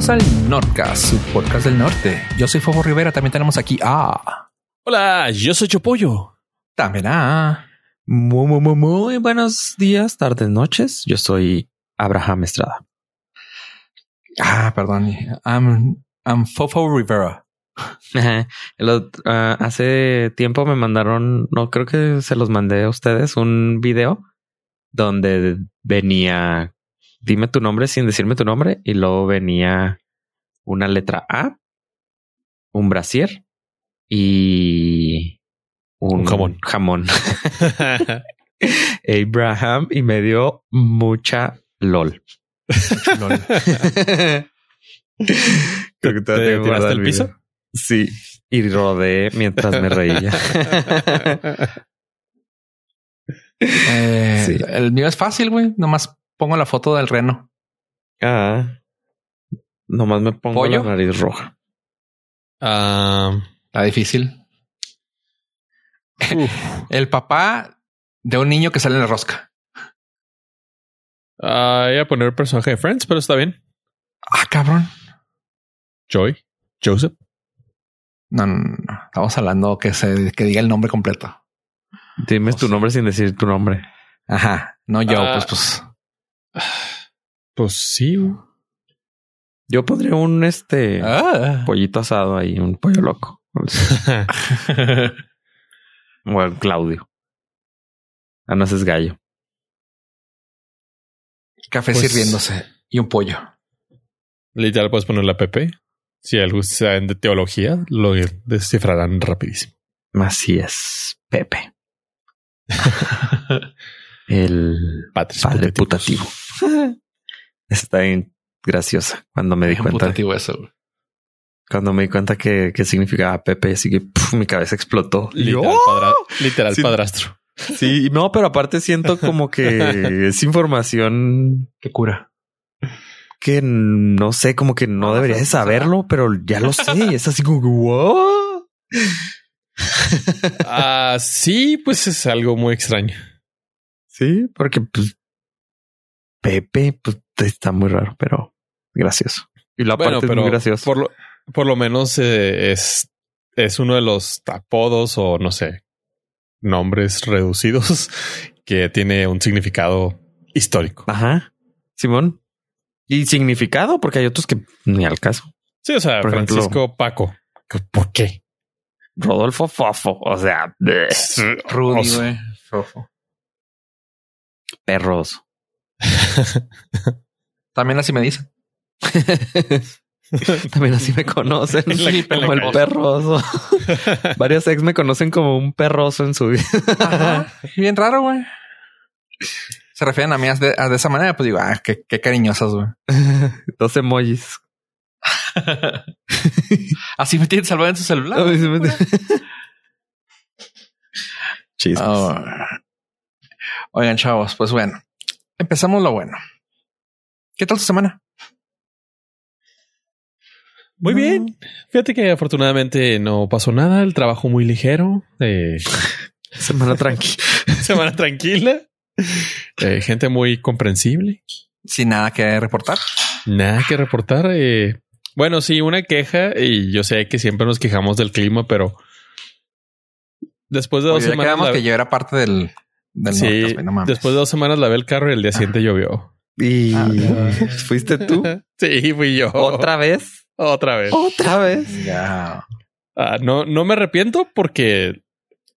Bienvenidos al Nordcast, su podcast del norte. Yo soy Fofo Rivera, también tenemos aquí a... Hola, yo soy Chopollo. También a... Muy, muy, muy, muy buenos días, tardes, noches. Yo soy Abraham Estrada. Ah, perdón. I'm, I'm Fofo Rivera. El otro- ah, hace tiempo me mandaron, no creo que se los mandé a ustedes, un video donde venía, dime tu nombre sin decirme tu nombre, y luego venía una letra A, un brasier y un, Un jamón. jamón. Abraham y me dio mucha LOL. Lol. Creo que ¿Te tiraste al el piso? Sí. Y rodé mientras me reía. Eh, Sí. El mío es fácil, güey. Nomás pongo la foto del reno. ah. Nomás me pongo ¿Pollo? la nariz roja. Ah, Está difícil. El papá de un niño que sale en la rosca. ah, iba a poner el personaje de Friends, pero está bien. Ah, cabrón. Joy, Joseph. No, no, no. Estamos hablando que se que diga el nombre completo. Dime Pues tu nombre sin decir tu nombre. Ajá. No yo, Ah. pues, pues. Pues sí. Yo pondría un este Ah. pollito asado ahí, un pollo loco. O el Claudio. Ah, no, es gallo. Café Pues- sirviéndose y un pollo. Literal, puedes poner la PP. Si algo saben de teología, lo descifrarán rapidísimo. Así es, Pepe. el padre putativos. putativo. Está bien graciosa cuando me di cuenta. putativo eso. güey. Cuando me di cuenta que, que significaba Pepe, así que puf, mi cabeza explotó. Literal, padra- literal Sí. padrastro. Sí, no, pero aparte siento como que es información Qué cura. que no sé, como que no No, debería de sea, saberlo, pero ya lo sé. Y es así como que wow. Ah, sí, pues es algo muy extraño. Sí, porque pues, Pepe pues, está muy raro, pero gracioso. Y la Bueno, parte es pero muy gracioso. por lo, por lo menos eh, es, es uno de los apodos o no sé, nombres reducidos que tiene un significado histórico. Ajá. Simón. Y significado, porque hay otros que ni al caso. Sí, o sea, Por ejemplo- Francisco Paco. ¿Por qué? Rodolfo Fofo. O sea, Rudy, güey. Fofo. Perros. También así me dicen. También así me conocen. Sí, como el perroso. Varios ex me conocen como un perroso en su vida. Ajá. Bien raro, güey. Se refieren a mí de, a- de esa manera, pues digo, ah, qué, qué cariñosas, güey. Dos emojis. Así me tienen salvado en su celular. Me- Chismes. Ah. Oigan, chavos, pues bueno, empezamos lo bueno. ¿Qué tal tu semana? Muy bien. Fíjate que afortunadamente no pasó nada. El trabajo muy ligero. eh, Semana tranquila. semana tranquila. eh, gente muy comprensible. Sin nada que reportar. Nada que reportar. eh. Bueno, sí, una queja y yo sé que siempre nos quejamos del clima, pero después de dos Oye, ya semanas, quedamos la- que yo era parte del, del sí, no mames. después de dos semanas lavé el carro y el día siguiente llovió. Y Ah, fuiste tú Sí, fui yo. otra vez. Otra vez. Otra vez. Ah, no, no me arrepiento porque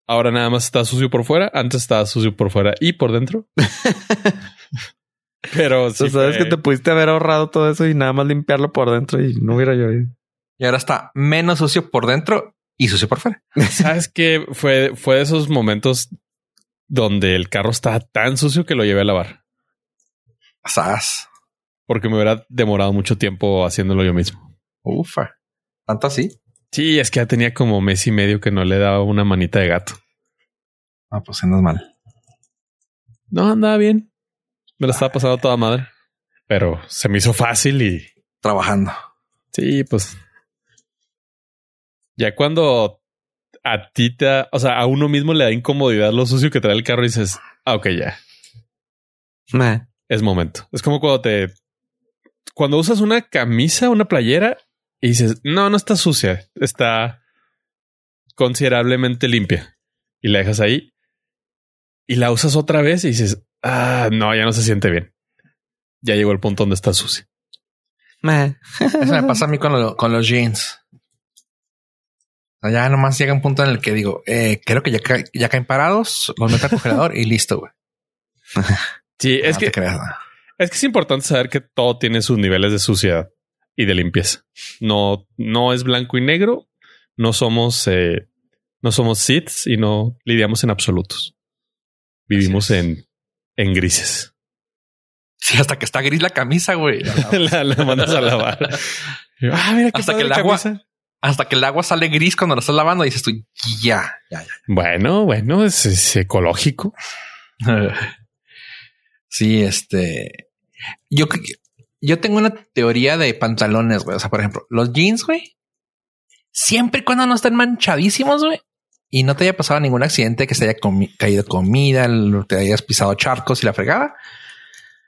ahora nada más está sucio por fuera. Antes estaba sucio por fuera y por dentro. Pero sí Tú sabes fue- que te pudiste haber ahorrado todo eso y nada más limpiarlo por dentro y no hubiera llovido. Y ahora está menos sucio por dentro y sucio por fuera. sabes que fue, fue de esos momentos donde el carro estaba tan sucio que lo llevé a lavar Sas. porque me hubiera demorado mucho tiempo haciéndolo yo mismo. Ufa. Tanto así. Sí, es que ya tenía como mes y medio que no le daba una manita de gato. Ah, pues andas mal. No andaba bien. Me lo estaba pasando a toda madre, pero se me hizo fácil y Trabajando. Sí, pues. Ya cuando a ti te, o sea, a uno mismo le da incomodidad lo sucio que trae el carro y dices, ah, ok, ya es momento. Es como cuando te cuando usas una camisa, una playera y dices, no, no está sucia, está considerablemente limpia y la dejas ahí y la usas otra vez y dices, ah, no, ya no se siente bien. Ya llegó el punto donde está sucia. Eso me pasa a mí con, lo- con los jeans. Ya nomás llega un punto en el que digo, eh, creo que ya, ca- ya caen parados, los meto al congelador y listo, güey. Sí, es No que. Es que es importante saber que todo tiene sus niveles de suciedad y de limpieza. No, no es blanco y negro. No somos, eh, no somos Siths y no lidiamos en absolutos. Vivimos en, en grises. Sí, hasta que está gris la camisa, güey. la, la mandas a lavar. Ah, mira qué Hasta que el agua- camisa. Hasta que el agua sale gris cuando lo estás lavando y dices tú, ya, ya, Bueno, bueno, es, es ecológico. ya. sí, este. Yo, yo tengo una teoría de pantalones, güey. O sea, por ejemplo, los jeans, güey. Siempre y cuando no estén manchadísimos, güey. Y no te haya pasado ningún accidente que se haya comi- caído comida, el- te hayas pisado charcos y la fregada.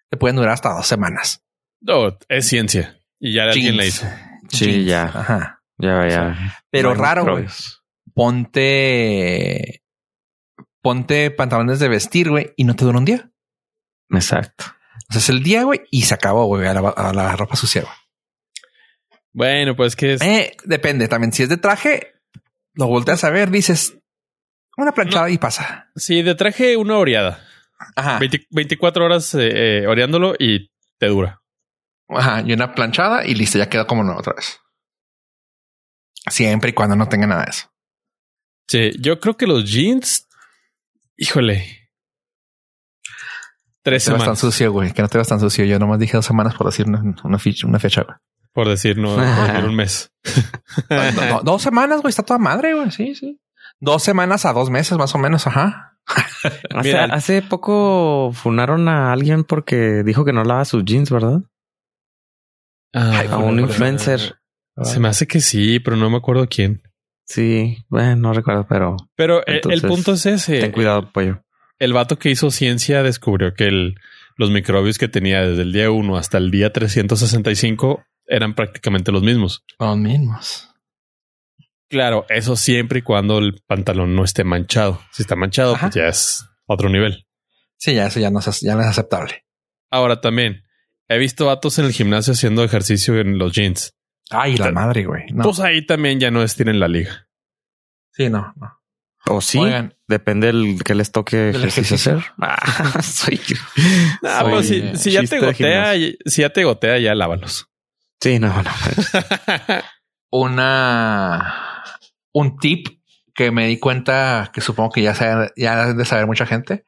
Te pueden durar hasta dos semanas. No, es ciencia. Y ya alguien la Jeans. hizo. Sí, Jeans. ya. Ajá. Ya, ya. Pero No raro, güey. Ponte, ponte pantalones de vestir, güey, y no te dura un día. Exacto. O sea, es el día, güey, y se acabó, güey, a la, a la ropa sucia. güey. Bueno, pues que es. Eh, depende también. Si es de traje, lo volteas a ver, dices una planchada y pasa. Sí, de traje una oreada. Ajá. 20 24 horas eh, eh, oreándolo y te dura. Ajá. Y una planchada y listo, ya quedó como nuevo otra vez. Siempre y cuando no tenga nada de eso. Sí, yo creo que los jeans, híjole, tres No te veas tan semanas, sucio, güey, que no te veas tan sucio. Yo nomás dije dos semanas por decir una, una fecha, una fecha, güey. por decir no, por decir un mes. No, no, dos semanas, güey, está toda madre, güey. Sí, sí. Dos semanas a dos meses, más o menos. Ajá. Hace, Mira. hace poco funaron a alguien porque dijo que no lava sus jeans, ¿verdad? Ah, A un influencer. Se me hace que sí, pero no me acuerdo quién. Sí, bueno, no recuerdo, pero Pero eh, el punto es ese. ten cuidado, pollo. El vato que hizo ciencia descubrió que el- los microbios que tenía desde el día 1 hasta el día 365 eran prácticamente los mismos. Los mismos. Claro, eso siempre y cuando el pantalón no esté manchado. Si está manchado, Ajá. pues ya es otro nivel. Sí, ya eso ya no es, ya no es aceptable. Ahora también, he visto vatos en el gimnasio haciendo ejercicio en los jeans. Ay, la madre, güey. No. Pues ahí también ya no estiren la liga. sí, no, no. O sí, Oigan. depende del que les toque ejercicio, ejercicio. hacer. Ah, soy. Ah, Soy, pues si, si ya te gotea, si ya te gotea, ya lávalos. Sí, no, no. Una un tip que me di cuenta que supongo que ya sabe, ya ha de saber mucha gente.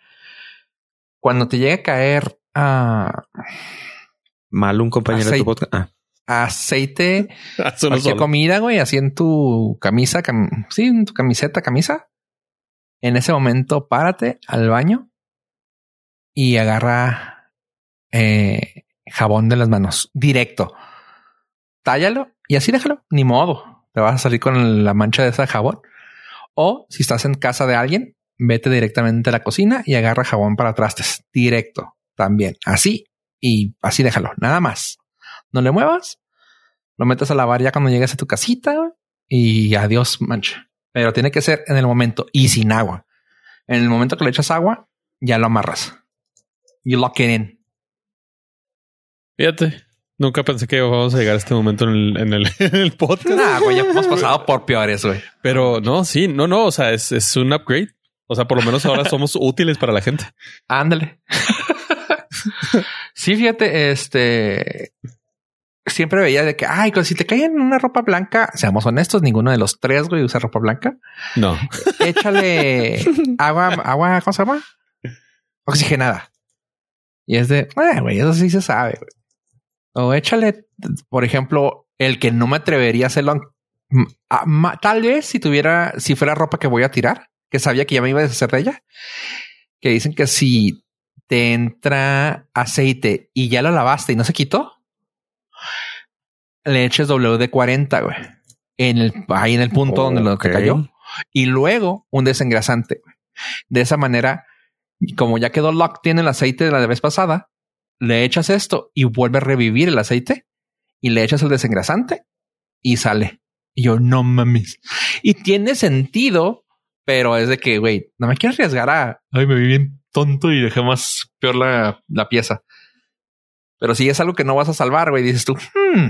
Cuando te llegue a caer ah, Mal un compañero de tu podcast. Ah, aceite, cualquier solo. comida, güey, así en tu camisa, cam- sí, en tu camiseta, camisa. En ese momento, párate al baño y agarra eh, jabón de las manos directo. Tállalo y así déjalo. Ni modo. Te vas a salir con la mancha de ese jabón. O si estás en casa de alguien, vete directamente a la cocina y agarra jabón para trastes directo también. Así y así déjalo. Nada más. No le muevas. Lo metes a lavar ya cuando llegues a tu casita y adiós mancha. Pero tiene que ser en el momento y sin agua. En el momento que le echas agua, ya lo amarras. You lock it in. Fíjate, nunca pensé que vamos a llegar a este momento en el, en el, en el podcast. Ah, güey, ya hemos pasado por peores, güey. Pero no, sí, no, no. O sea, es, es un upgrade. O sea, por lo menos ahora somos útiles para la gente. Ándale. sí, fíjate, este siempre veía de que, ay, si te cae en una ropa blanca, seamos honestos, ninguno de los tres, güey, usa ropa blanca. No. Échale agua, agua, ¿cómo se llama? Oxigenada. Y es de, "Ah, güey, eso sí se sabe. güey". O échale, por ejemplo, el que no me atrevería a hacerlo. mm, a- ma- Tal vez si tuviera, si fuera ropa que voy a tirar, que sabía que ya me iba a deshacer de ella, que dicen que si te entra aceite y ya lo lavaste y no se quitó, le eches WD-40, güey. En el, ahí en el punto donde lo que cayó. Y luego un desengrasante. güey. De esa manera, como ya quedó locked en el aceite de la vez pasada, le echas esto y vuelve a revivir el aceite y le echas el desengrasante y sale. Y yo, no mames. Y tiene sentido, pero es de que, güey, no me quiero arriesgar a, ay, me vi bien tonto y dejé más peor la, la pieza. Pero si es algo que no vas a salvar, güey, dices tú, hmm,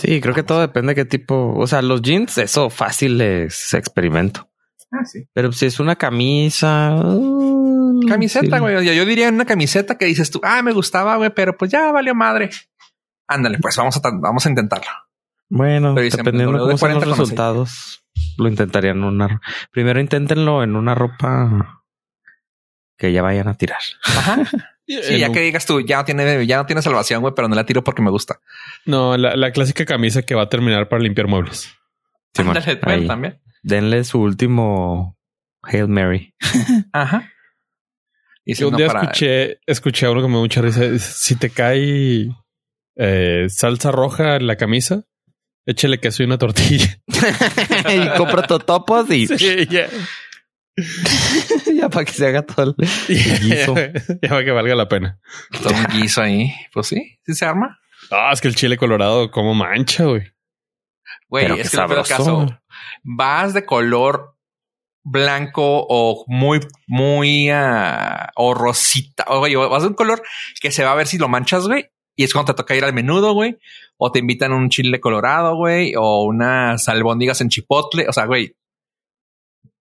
Sí, creo que todo depende de qué tipo. O sea, los jeans, eso fácil es experimento. ah, sí. Pero si es una camisa. uh, Camiseta, sí. güey. Yo, yo diría una camiseta que dices tú, ah, me gustaba, güey, pero pues ya valió madre. Ándale, pues vamos a, vamos a intentarlo. Bueno, dicen, dependiendo de W cómo sean los 40 con resultados, lo intentarían en una. Primero inténtenlo en una ropa que ya vayan a tirar. Ajá. Sí, ya que digas tú, ya no tiene, ya no tiene salvación, güey, pero no la tiro porque me gusta. No, la, la clásica camisa que va a terminar para limpiar muebles. Simón, Ándale, también. Denle su último Hail Mary. Ajá. Y si Yo un no día para- escuché, escuché a uno que me dio mucha risa. Si te cae eh, salsa roja en la camisa, échale queso y una tortilla. y compra totopos y Sí, ya. ya para que se haga todo el guiso. ya va que valga la pena. todo un guiso ahí. Pues sí, sí se arma. Ah, es que el chile colorado como mancha, güey. Güey, Pero es que no caso. Vas de color blanco o muy, muy ah, o rosita. O güey, vas de un color que se va a ver si lo manchas, güey. Y es cuando te toca ir al menudo, güey. O te invitan un chile colorado, güey. O unas albóndigas en chipotle. O sea, güey.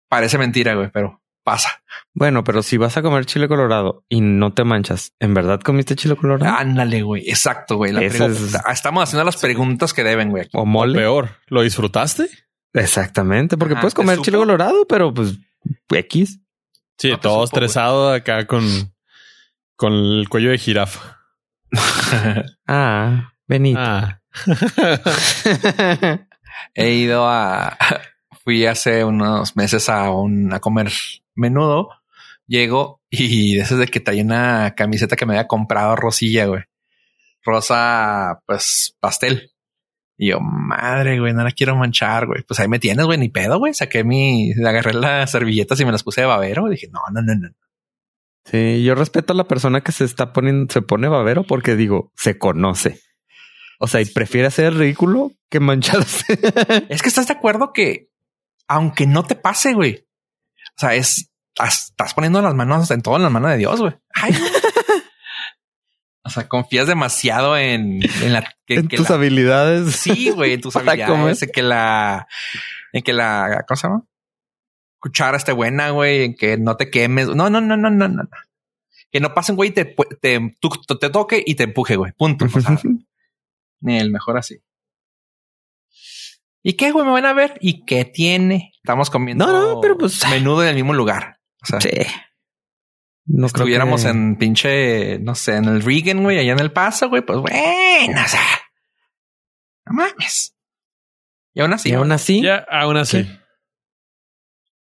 Parece mentira, güey, pero pasa. Bueno, pero si vas a comer chile colorado y no te manchas, ¿en verdad comiste chile colorado? Ándale, güey. Exacto, güey. La Ese pregunta- Estamos haciendo las preguntas que deben, güey. ¿O O mole? peor, ¿lo disfrutaste? Exactamente, porque Ah, puedes ¿te comer chile colorado, pero pues X. Sí, No te todo supo, estresado acá con, con el cuello de jirafa. Ah, Benito. Ah. He ido a. Fui hace unos meses a, un, a comer menudo. Llego y de esas de que traía una camiseta que me había comprado rosilla, güey. Rosa, pues pastel. Y yo, madre, güey, no la quiero manchar, güey. Pues ahí me tienes, güey, ni pedo, güey. Saqué mi, agarré las servilletas y me las puse de babero. Dije, no, no, no, no. Sí, yo respeto a la persona que se está poniendo, se pone babero porque digo, se conoce. O sea, y prefiere hacer ridículo que mancharse. Es que estás de acuerdo que, aunque no te pase, güey. O sea, es estás, poniendo las manos en todo en las manos de Dios, güey. Ay. o sea, confías demasiado en, en la que, en que tus la- habilidades. Sí, güey, en tus habilidades, en que la, en que la, ¿cómo se llama? Cuchara esté buena, güey, en que no te quemes. No, no, no, no, no, no. Que no pasen, güey, y te, te, tú- te toque y te empuje, güey. Punto. O sea, ni el mejor así. ¿Y qué, güey? Me van a ver. ¿Y qué tiene? Estamos comiendo. No, no, pero pues- menudo en el mismo lugar. O sea, Sí. No creo estuviéramos que- en pinche, no sé, en el Regan, güey, allá en el paso, güey, pues bueno, o sea, no mames. Y aún así, y aún así, Ya, aún así. ¿Qué?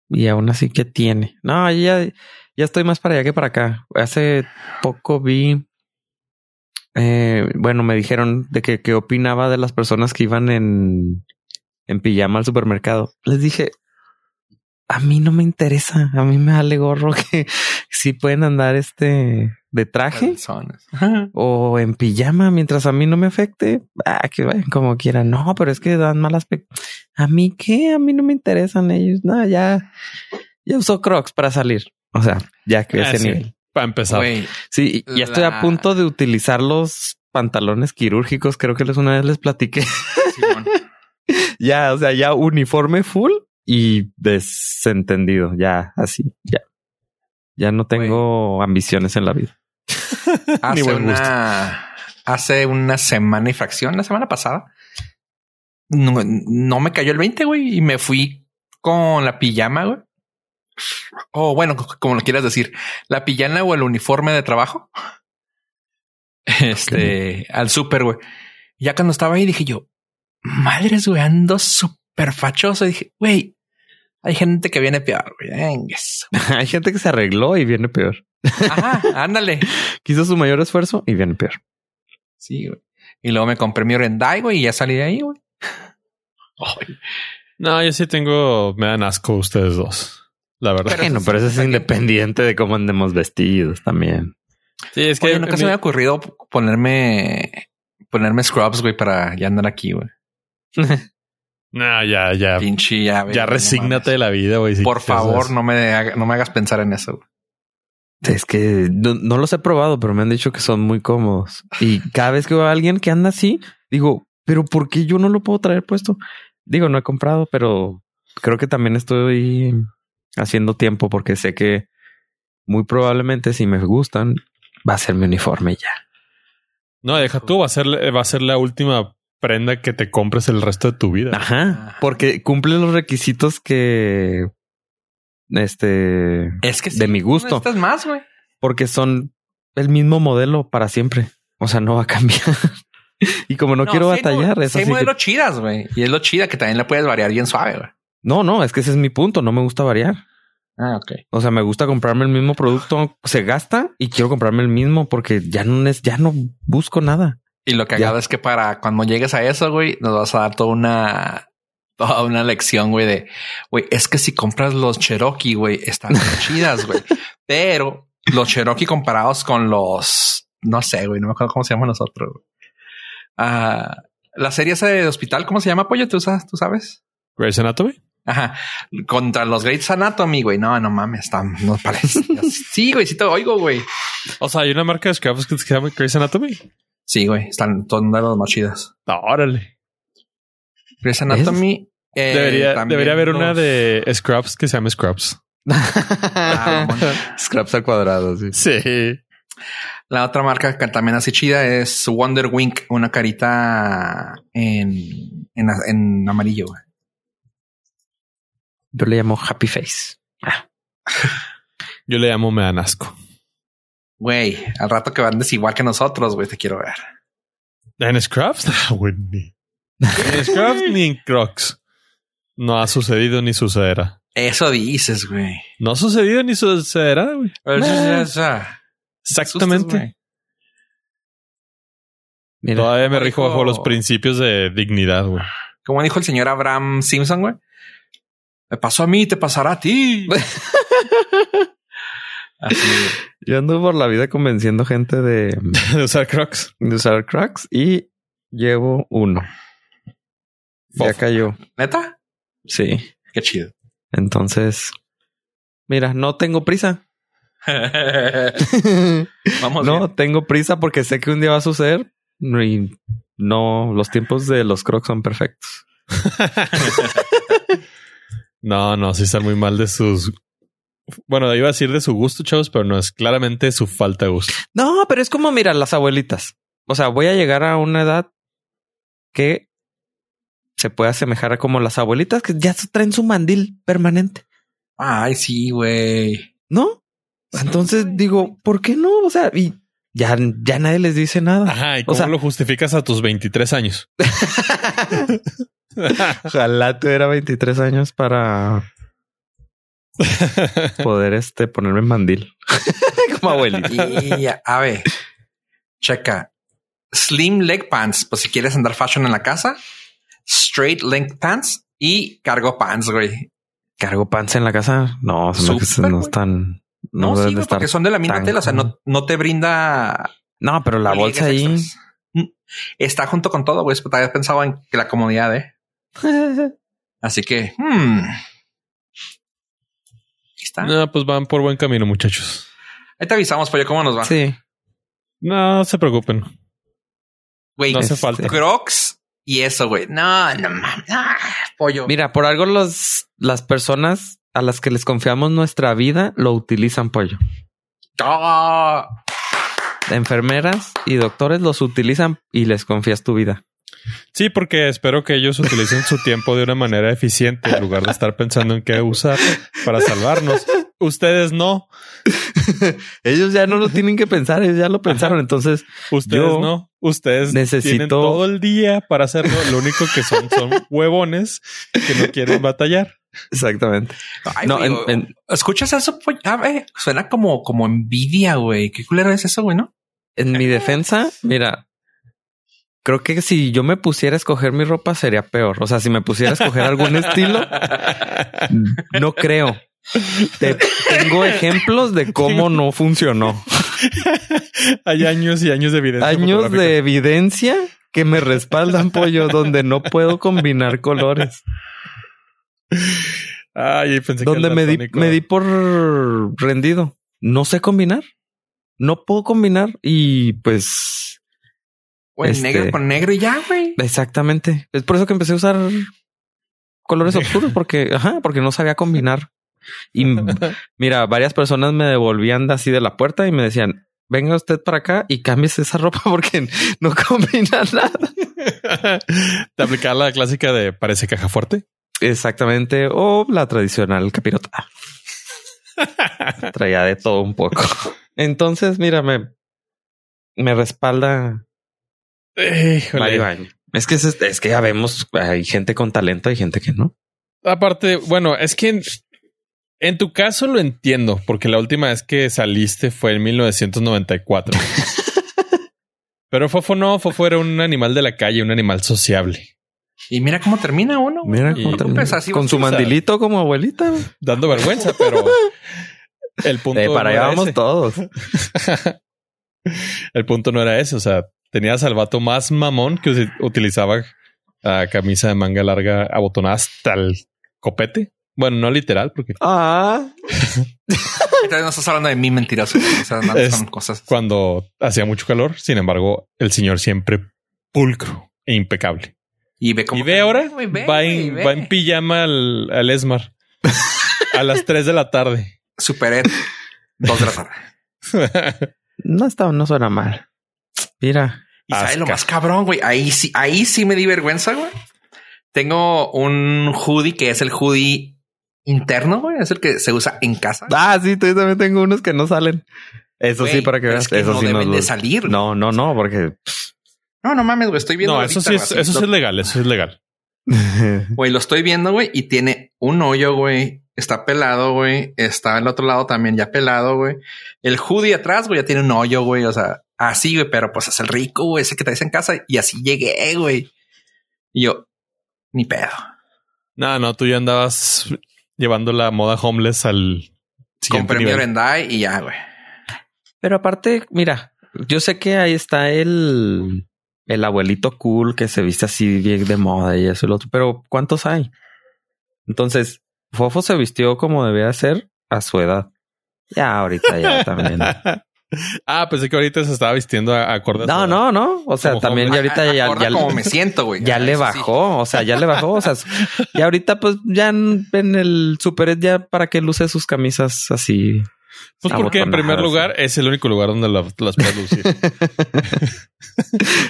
y aún así, ¿qué tiene? No, ya, ya estoy más para allá que para acá. Hace poco vi, eh, bueno, me dijeron de que qué opinaba de las personas que iban en, en pijama al supermercado. Les dije, a mí no me interesa, a mí me vale gorro que si pueden andar este de traje o en pijama mientras a mí no me afecte. Ah, que vayan como quieran. No, pero es que dan mal aspecto. A mí qué, a mí no me interesan ellos. No, ya, ya usó Crocs para salir. O sea, ya que Ah, ese sí. nivel. Para empezar. Güey, Sí, ya estoy a punto de utilizar los pantalones quirúrgicos. Creo que les una vez les platiqué. Simón. ya, o sea, ya uniforme full y desentendido. Ya, así, ya. Ya no tengo ambiciones en la vida. hace una, hace una semana y fracción, la semana pasada, no, no me cayó el 20, güey, y me fui con la pijama, güey. O bueno, como lo quieras decir, la pijama o el uniforme de trabajo. Este, al súper, güey. Ya cuando estaba ahí dije yo, madres, güey, ando súper fachoso. Dije, güey, hay gente que viene peor, güey. Hay gente que se arregló y viene peor. Ajá, ándale. Quiso su mayor esfuerzo y viene peor. Sí, güey. Y luego me compré mi Orendai, güey, y ya salí de ahí, güey. No, yo sí tengo, me dan asco ustedes dos. La verdad. Pero Bueno, pero eso es independiente de cómo andemos vestidos también. sí, es que Oye, nunca se me mi- había ocurrido ponerme ponerme scrubs, güey, para ya andar aquí, güey. No, ya, ya. Pinche ya, güey, Ya no resígnate de la vida, güey. si Por favor, no me, haga- no me hagas pensar en eso. güey. Es que no, no los he probado, pero me han dicho que son muy cómodos. Y cada vez que veo a alguien que anda así, digo, pero ¿por qué yo no lo puedo traer puesto? Digo, no he comprado, pero creo que también estoy haciendo tiempo porque sé que muy probablemente si me gustan va a ser mi uniforme ya. No, deja tú, va a ser, va a ser la última prenda que te compres el resto de tu vida. Ajá, porque cumple los requisitos que este Es que De mi gusto. Estás más, güey. porque son el mismo modelo para siempre. O sea, no va a cambiar. y como no, quiero sí batallar, mo- es sí hay que- modelos chidas, güey. Y es lo chida que también le puedes variar bien suave, güey. No, no, es que ese es mi punto. No me gusta variar. Ah, ok. O sea, me gusta comprarme el mismo producto. Se gasta y quiero comprarme el mismo porque ya no es, ya no busco nada. Y lo que hago es que para cuando llegues a eso, güey, nos vas a dar toda una, toda una lección, güey, de, güey, es que si compras los Cherokee, güey, están chidas, güey. Pero los Cherokee comparados con los, no sé, güey, no me acuerdo cómo se llaman los otros. güey. Ah, la serie esa de hospital, ¿cómo se llama, Pollo? ¿Tú, sabes? ¿Tú sabes? Grey's Anatomy. Ajá. Contra los Grey's Anatomy, güey. No, no mames, están, no parece. sí, güey, sí te oigo, güey. O sea, hay una marca de scraps que se llama Grey's Anatomy. Sí, güey, están todos de los más chidas. No, órale. Grey's Anatomy. eh, Debería, debería haber una de Scrubs que se llame Scrubs. Ah. Scraps al cuadrado, sí. Sí. La otra marca que también así chida es Wonder Wink, una carita en, en, en amarillo. güey. Yo le llamo Happy Face. Yo le llamo me dan asco. Güey, al rato que andes igual que nosotros, güey, te quiero ver. ¿En Scrubs? No, güey, ni. Ni en Scrubs ni en Crocs. No ha sucedido ni sucederá. Eso dices, güey. No ha sucedido ni sucederá, güey. Ah, Exactamente. asustas, güey. Mira, Todavía me rijo dijo- bajo los principios de dignidad, güey. Como dijo el señor Abraham Simpson, güey. Me pasó a mí, te pasará a ti. Así, güey. Yo ando por la vida convenciendo gente de, De usar Crocs. de usar Crocs y llevo uno. Ya cayó. ¿Neta? Sí. Qué chido. Entonces, mira, no tengo prisa. Vamos no bien. tengo prisa porque sé que un día va a suceder y no, los tiempos de los Crocs son perfectos. No, no, sí están muy mal de sus. Bueno, iba a decir de su gusto, chavos, pero no es claramente su falta de gusto. No, pero es como, mira, las abuelitas. O sea, voy a llegar a una edad que se puede asemejar a como las abuelitas que ya traen su mandil permanente, Ay, sí, güey. ¿no? Entonces digo, ¿por qué no? O sea, y ya, ya nadie les dice nada. Ajá, ¿y O cómo sea- lo justificas a tus 23 años? Ojalá tuviera 23 años para poder este ponerme mandil como abuelita. Y a ver, checa. Slim leg pants, pues si quieres andar fashion en la casa. Straight leg pants y cargo pants, güey. ¿Cargo pants en la casa? No, Súper, no están. No, No, sí, güey, porque son de la misma tela. O sea, no, no te brinda No, pero la bolsa ahí. extras. Mm, Está junto con todo, güey. Te había pensado en que la comodidad, eh. Así que, hmm. Está. no, pues van por buen camino, muchachos. Ahí te avisamos, pollo, cómo nos va. sí. No se preocupen. Güey, No hace este, falta. Crocs y eso, güey. No, no mames. Ah, pollo. Mira, por algo los, las personas a las que les confiamos nuestra vida lo utilizan pollo. Ah, Enfermeras y doctores los utilizan y les confías tu vida. Sí, porque espero que ellos utilicen su tiempo de una manera eficiente en lugar de estar pensando en qué usar para salvarnos. Ustedes no, Ellos ya no lo tienen que pensar, ellos ya lo pensaron. Entonces, ustedes Yo no, ustedes necesito- tienen todo el día para hacerlo. Lo único que son son huevones que no quieren batallar. exactamente. Ay, No, güey, en- en- ¿Escuchas eso? pollo? Ah, eh, suena como, como envidia, güey. ¿Qué culero es eso, güey, no? En mi defensa, mira, creo que si yo me pusiera a escoger mi ropa sería peor. O sea, si me pusiera a escoger algún estilo, no creo. Te- tengo ejemplos de cómo no funcionó. Hay años y años de evidencia. Años de evidencia que me respaldan, pollo, donde no puedo combinar colores. Ay, pensé Donde me di, me di por rendido. No sé combinar. No puedo combinar y pues O el Este- negro con negro y ya, güey. exactamente. Es por eso que empecé a usar colores oscuros porque, ajá, porque no sabía combinar. Y mira, varias personas me devolvían así de la puerta y me decían, venga usted para acá y cambies esa ropa porque no combina nada. Te aplicaba la clásica de parece caja fuerte. Exactamente. O la tradicional capirota. Traía de todo un poco. Entonces, mira, me, me respalda Híjole. Es que es, es que ya vemos, hay gente con talento y gente que no. Aparte, bueno, es que en, en tu caso lo entiendo, porque la última vez que saliste fue en 1994. Pero Fofo no, Fofo era un animal de la calle, un animal sociable, Y mira cómo termina uno. Mira cómo termina. pues así con su a mandilito como abuelita. güey. dando vergüenza, pero el punto Eh, para no allá era vamos ese. todos. El punto no era ese. O sea, tenías al vato más mamón que utilizaba ah, camisa de manga larga abotonada hasta el copete. Bueno, no literal, porque Ah, Entonces no estás hablando de mí mentiroso. güey. O sea, no Es- son cosas. cuando hacía mucho calor, sin embargo, el señor siempre pulcro e impecable. Y ve cómo. Y ve ahora, ve, va, en, ve. va en pijama al, al Esmar a las 3 de la tarde. Super Ed. Dos de la tarde. no está, no suena mal. Mira, Y sabes lo Asca. más cabrón, güey. Ahí sí, ahí sí me di vergüenza, güey. Tengo un hoodie que es el hoodie interno, güey. Es el que se usa en casa. Ah, sí, yo también tengo unos que no salen. Eso Güey, sí, para que veas. es que eso no sí deben nos- de salir. No, no, no, porque No, no mames, güey. Estoy viendo. no, ahorita, eso sí es, eso sí es legal, eso es legal. Güey, lo estoy viendo, güey, y tiene un hoyo, güey. Está pelado, güey. Está al otro lado también ya pelado, güey. El hoodie atrás, güey, ya tiene un hoyo, güey. O sea, así, güey, pero pues es el rico, güey, ese que traes en casa. Y así llegué, güey. Y yo, ni pedo. No, no, tú ya andabas llevando la moda homeless al siguiente Compré mi y ya, güey. Pero aparte, mira, yo sé que ahí está el, el abuelito cool que se viste así bien de moda y eso y lo otro, pero ¿cuántos hay? Entonces, Fofo se vistió como debía ser a su edad. Ya ahorita ya también. ah, pensé que ahorita se estaba vistiendo a- acorde a No, no, no. O sea, Como también ya ahorita A- ya, como me siento, güey. ya Ah, le sí. bajó. O sea, ya le bajó. O sea, y ahorita pues ya en, en el super ya para que luce sus camisas así. Pues porque en primer lugar es el único lugar donde la- las puedes lucir.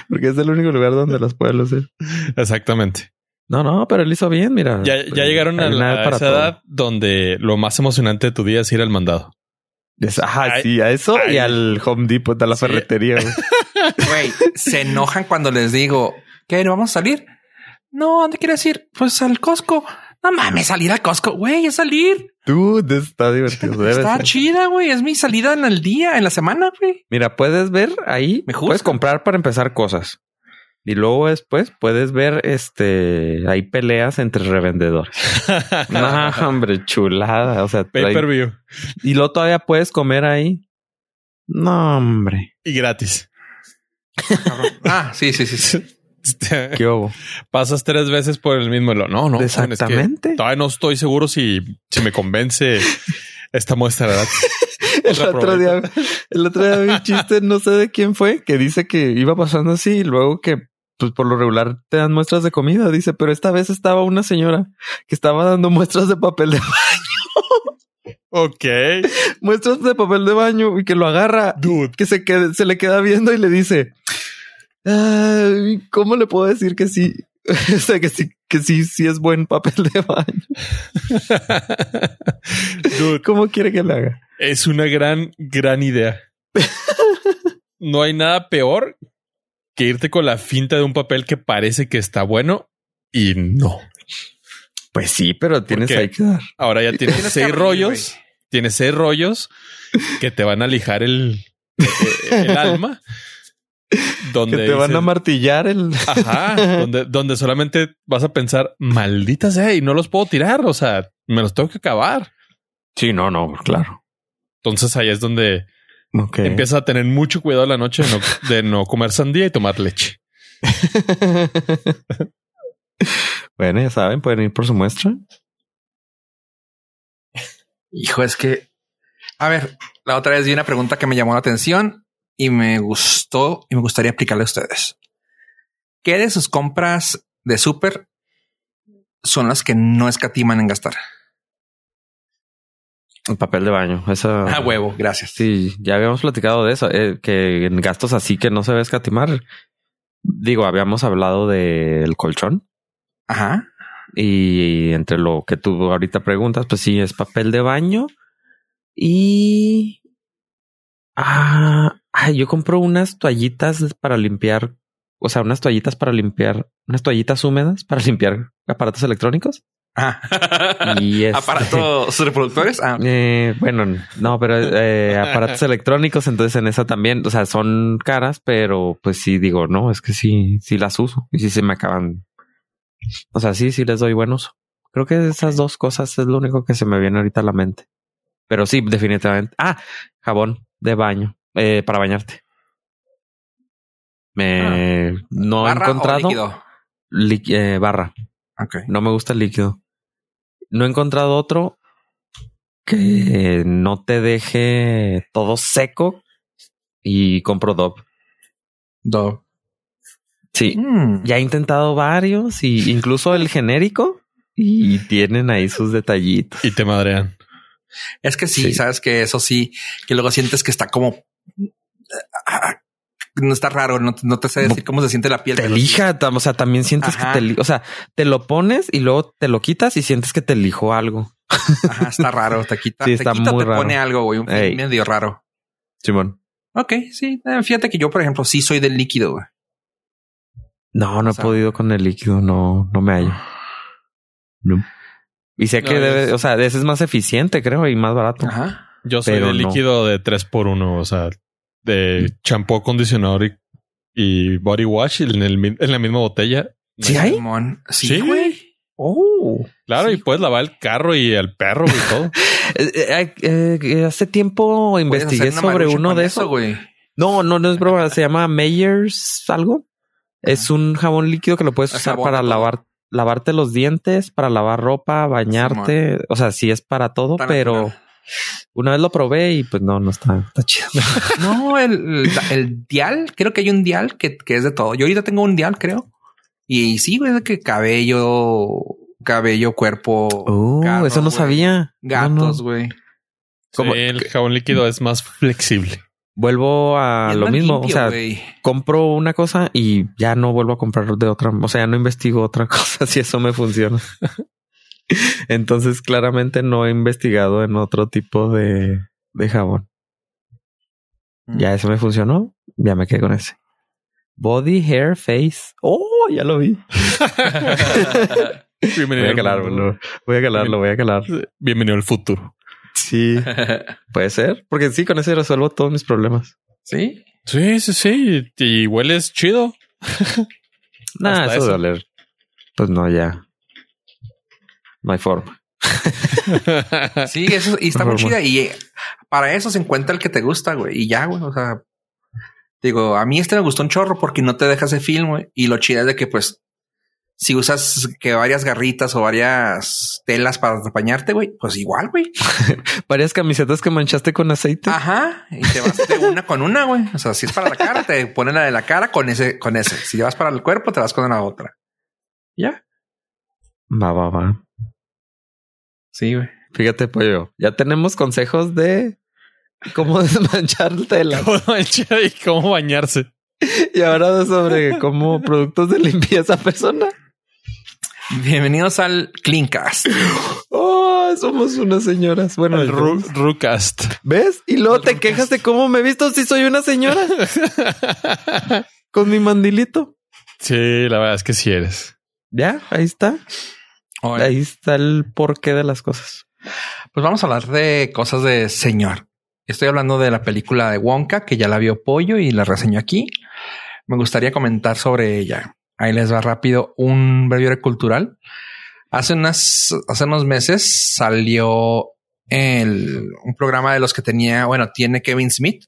Porque es el único lugar donde las puede lucir. Exactamente. No, no, pero él hizo bien, mira. Ya, ya llegaron a, la- a para esa todo. edad donde lo más emocionante de tu día es ir al mandado. Es- Ajá, Ay, sí, a eso y al Home Depot, a la Sí. ferretería. güey. Güey, se enojan cuando les digo, ¿qué? ¿No vamos a salir? No, ¿dónde quieres ir? Pues al Costco. No mames, salir al Costco, güey, es salir. Dude, está divertido. debe Está ser. chida, güey. Es mi salida en el día, en la semana, güey. Mira, puedes ver ahí, Me puedes comprar para empezar cosas. Y luego después puedes ver este, hay peleas entre revendedores. no, hombre, chulada. O sea, Pay per view y luego todavía puedes comer ahí. No, hombre. y gratis. Ah, sí, sí, sí. sí. ¿Qué hubo? Pasas tres veces por el mismo. lo- No, no. joven, es que Exactamente. todavía no estoy seguro si, si me convence esta muestra gratis. El otro día, el otro día vi un chiste, no sé de quién fue, que dice que iba pasando así y luego que pues por lo regular te dan muestras de comida, dice, pero esta vez estaba una señora que estaba dando muestras de papel de Ok. muestras de papel de baño y que lo agarra, Dude. que se quede, se le queda viendo y le dice, "Ay, ¿cómo le puedo decir que sí? o sea, que sí, que sí, sí es buen papel de baño. Dude, ¿Cómo quiere que le haga? es una gran, gran idea. No hay nada peor que irte con la finta de un papel que parece que está bueno y no. Pues sí, pero tienes ahí que dar. Ahora ya tienes seis rollos. Tienes seis rollos que te van a lijar el, el, el alma. Donde Que te van a martillar el... Ajá, donde, donde solamente vas a pensar, maldita sea, y no los puedo tirar. O sea, me los tengo que acabar. Sí, no, no, claro. Entonces ahí es donde Ok. empiezas a tener mucho cuidado la noche de no, de no comer sandía y tomar leche. bueno, ya saben, pueden ir por su muestra. Hijo, es que, a ver, la otra vez vi una pregunta que me llamó la atención y me gustó y me gustaría aplicarle a ustedes. ¿Qué de sus compras de súper son las que no escatiman en gastar? El papel de baño. Eso. Ah, huevo, gracias. Sí, ya habíamos platicado de eso, eh, que en gastos así que no se ve escatimar. Digo, habíamos hablado del colchón Ajá. y entre lo que tú ahorita preguntas, pues sí, es papel de baño y... Ah, ay, yo compro unas toallitas para limpiar, o sea, unas toallitas para limpiar, unas toallitas húmedas para limpiar aparatos electrónicos. Ajá. Y este- aparatos reproductores. Ah, Eh, bueno, no, pero eh, aparatos electrónicos, entonces en esa también, o sea, son caras, pero pues sí digo, no, es que sí, sí las uso y sí se me acaban. O sea, sí, sí les doy buen uso. Creo que esas dos cosas es lo único que se me viene ahorita a la mente. Pero sí, definitivamente. Ah, jabón de baño eh, para bañarte. Me no he Ah. ¿barra o encontrado líquido? liqui- eh, barra. Ok. No me gusta el líquido. No he encontrado otro que no te deje todo seco y compro Dove. Do. Sí, Mm. ya he intentado varios y incluso el genérico y tienen ahí sus detallitos. Y te madrean. Es que sí, Sí. sabes que eso sí, que luego sientes que está como no está raro, no, no te sé decir cómo se siente la piel. Te lija, o sea, también sientes Ajá. que te, o sea, te lo pones y luego te lo quitas y sientes que te lijó algo. Ajá, está raro, te quita, Sí, te está quita, muy te raro. pone algo, güey, un Ey. medio raro. Simón. Ok, sí, eh, fíjate que yo, por ejemplo, sí soy del líquido. güey. No, no O he podido con el líquido, no, no me hallo. No. Y sé que debe, sí. o sea, ese es más eficiente, creo, y más barato. Ajá. Yo soy Pero de no. líquido de 3 por 1 o sea, de champú, acondicionador y, y body wash en, el mi- en la misma botella. ¿Sí hay? Sí, Sí. güey. Oh. Claro, Sí. y puedes lavar el carro y el perro y todo. Eh, eh, eh, hace tiempo investigué sobre uno de eso, esos. güey. No, no, no es broma. Se llama Meyers algo. Es un jabón líquido que lo puedes Es usar jabón para lavar, lavarte los dientes, para lavar ropa, bañarte. O sea, sí es para todo, pero natural. Una vez lo probé y pues no, no está, está chido. No, el, el, dial, creo que hay un dial que, que es de todo. Yo ahorita tengo un dial, creo. Y sí, güey, de que cabello, cabello, cuerpo. Oh, carro, eso no sabía. Gatos, no. güey. Sí, el jabón líquido es más flexible. Vuelvo a es lo mismo. limpio, o sea, compro una cosa y ya no vuelvo a comprar de otra. O sea, ya no investigo otra cosa si eso me funciona. Entonces, claramente no he investigado en otro tipo de, de jabón. Mm. Ya ese me funcionó. Ya me quedé con ese. Body, hair, face. Oh, ya lo vi. Bienvenido, Voy a al calarlo. Voy a calarlo, voy a calar. Bienvenido al futuro. Sí, puede ser. Porque sí, con ese resuelvo todos mis problemas. sí. Sí, sí, sí. Y hueles chido. Nah, Hasta eso, de eso. oler. Pues no, ya. No hay forma. Sí, eso y está muy chida. Y eh, para eso se encuentra el que te gusta, güey. Y ya, güey. O sea, digo, a mí este me gustó un chorro porque no te deja ese film, güey. Y lo chida es de que, pues, si usas que varias garritas o varias telas para bañarte, güey, pues igual, güey. Varias camisetas que manchaste con aceite. Ajá. Y te vas de una con una, güey. O sea, si es para la cara, te ponen la de la cara con ese, con ese. Si vas para el cuerpo, te vas con la otra. Ya. Va, va, va. Sí, güey. Fíjate, pollo. Ya tenemos consejos de cómo desmanchar tela. ¿Cómo manchar y cómo bañarse? Y ahora sobre cómo productos de limpieza personal. Bienvenidos al Cleancast. Oh, somos unas señoras. Bueno, El Ru- Rucast. ¿ves? Y luego El te Rucast. quejas de cómo me he visto si soy una señora con mi mandilito. Sí, la verdad es que sí eres. Ya, ahí está. Ahí está el porqué de las cosas. Pues vamos a hablar de cosas de señor. Estoy hablando de la película de Wonka, que ya la vio Pollo y la reseñó aquí. Me gustaría comentar sobre ella. Ahí les va rápido un breviario cultural. Hace unas, hace unos meses salió el, un programa de los que tenía, bueno, tiene Kevin Smith,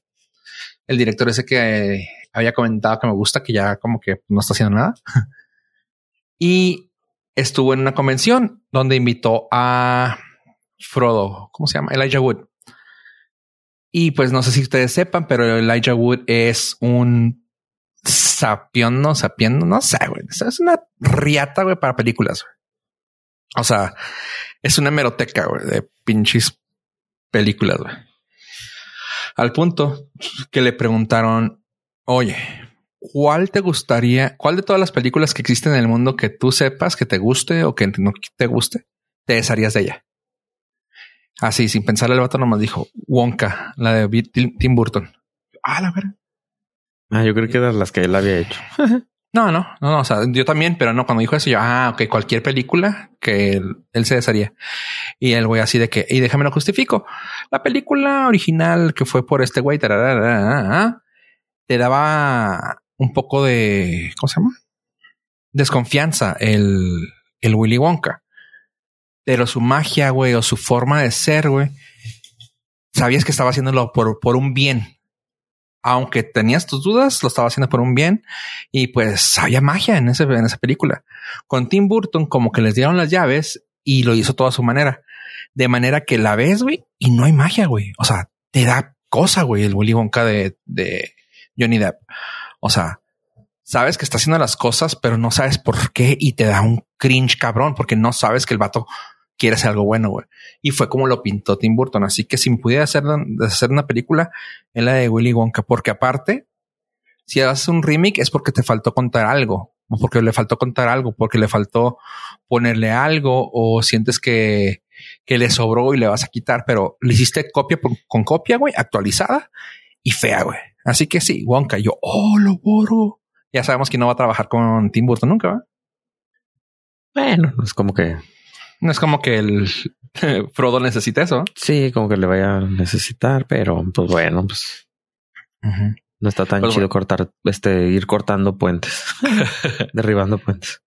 el director ese que, había comentado que me gusta, que ya como que no está haciendo nada. y estuvo en una convención donde invitó a Frodo, ¿cómo se llama? Elijah Wood. Y pues no sé si ustedes sepan, pero Elijah Wood es un sapión, no sapiendo, no sé, güey. Es una riata, güey, para películas. O sea, es una hemeroteca, güey, de pinches películas, güey. Al punto que le preguntaron, oye, ¿cuál te gustaría, cuál de todas las películas que existen en el mundo que tú sepas que te guste o que no te guste, te desharías de ella? Así, sin pensar, el vato nomás dijo Wonka, la de Tim Burton. Ah, la verdad. Ah, yo creo que eran las que él había hecho. no, no, no, o sea, yo también, pero no, cuando dijo eso, yo, ah, ok, cualquier película que él, se desharía. Y el güey así de que, y déjame lo justifico. La película original que fue por este güey, te daba un poco de, ¿cómo se llama? Desconfianza el, el Willy Wonka pero su magia, güey, o su forma de ser, güey, sabías que estaba haciéndolo por, por un bien. Aunque tenías tus dudas, lo estaba haciendo por un bien y pues había magia en, ese, en esa película. Con Tim Burton, como que les dieron las llaves y lo hizo toda a su manera. De manera que la ves, güey, y no hay magia, güey. O sea, te da cosa, güey, el Willy Wonka de, de Johnny Depp. O sea, sabes que está haciendo las cosas, pero no sabes por qué y te da un cringe cabrón porque no sabes que el vato quiere hacer algo bueno, güey. Y fue como lo pintó Tim Burton. Así que si pudiera hacer, hacer una película, en la de Willy Wonka, porque aparte, si haces un remake es porque te faltó contar algo, o porque le faltó contar algo, porque le faltó ponerle algo, o sientes que, que le sobró y le vas a quitar, pero le hiciste copia con copia, güey, actualizada y fea, güey. Así que sí, Wonka, yo, oh, lo borro ya sabemos que no va a trabajar con Tim Burton nunca. ¿va? Bueno, es como que no es como que el Frodo necesite eso. Sí, como que le vaya a necesitar, pero pues bueno, pues no está tan pues chido cortar, este, ir cortando puentes, derribando puentes.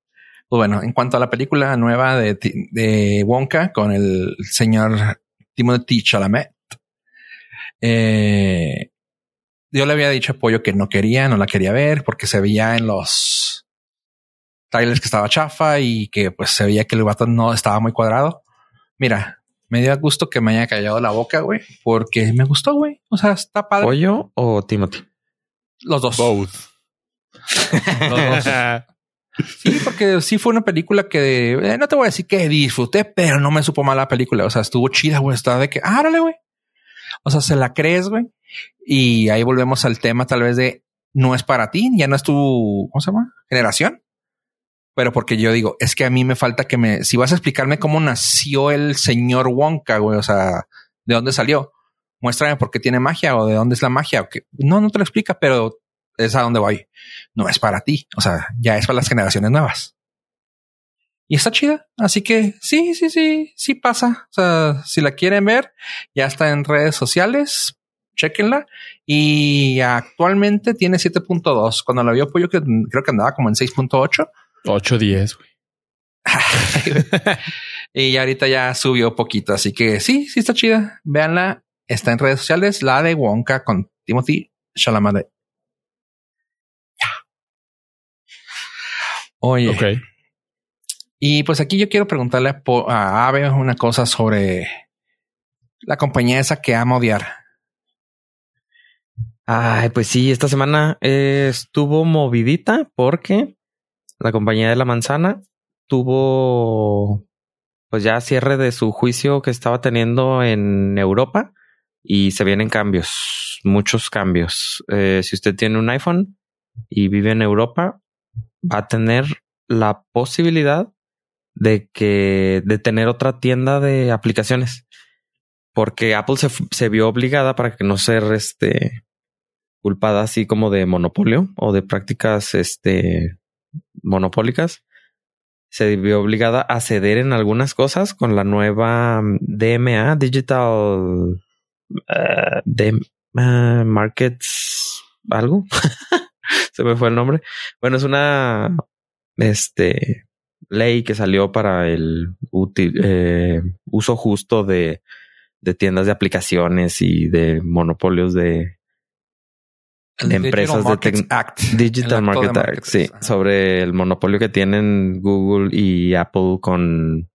Pues bueno, en cuanto a la película nueva de, de Wonka con el señor Timothy Chalamet, eh, yo le había dicho a Pollo que no quería, no la quería ver porque se veía en los trailers que estaba chafa y que pues se veía que el vato no estaba muy cuadrado. Mira, me dio gusto que me haya callado la boca, güey, porque me gustó, güey. O sea, está padre. ¿Pollo o Timothy? Los dos. Both. Los dos. Sí, porque sí fue una película que eh, no te voy a decir que disfruté, pero no me supo mal la película. O sea, estuvo chida, güey. Estaba de que, árale, güey. O sea, se la crees, güey. Y ahí volvemos al tema tal vez de no es para ti, ya no es tu. Generación. Pero porque yo digo, es que a mí me falta que me, si vas a explicarme cómo nació el señor Wonka, güey, o sea, de dónde salió, muéstrame por qué tiene magia o de dónde es la magia. No, no te lo explica, pero es a dónde voy. No es para ti. O sea, ya es para las generaciones nuevas. Y está chida. Así que sí, sí, sí, sí pasa. O sea, si la quieren ver, ya está en redes sociales chequenla. Y actualmente tiene 7.2. Cuando la vio Pollo, que creo que andaba como en 6.8. 8.10, güey. y ahorita ya subió poquito. Así que sí, sí está chida. Véanla. Está en redes sociales. La de Wonka con Timothy Chalamet. Oye. Ok. Y pues aquí yo quiero preguntarle a, a Ave una cosa sobre la compañía esa que ama odiar. Ay, pues sí, esta semana estuvo movidita porque la compañía de la manzana tuvo pues ya cierre de su juicio que estaba teniendo en Europa y se vienen cambios, muchos cambios. Eh, si usted tiene un iPhone y vive en Europa, va a tener la posibilidad de que de tener otra tienda de aplicaciones porque Apple se, se vio obligada para que no ser este culpada así como de monopolio o de prácticas este, monopólicas, se vio obligada a ceder en algunas cosas con la nueva DMA, Digital uh, Markets, algo. se me fue el nombre. Bueno, es una este, ley que salió para el eh, uso justo de, de tiendas de aplicaciones y de monopolios de El de empresas Digital de Act. Digital Market Act, sí, Ajá. sobre el monopolio que tienen Google y Apple con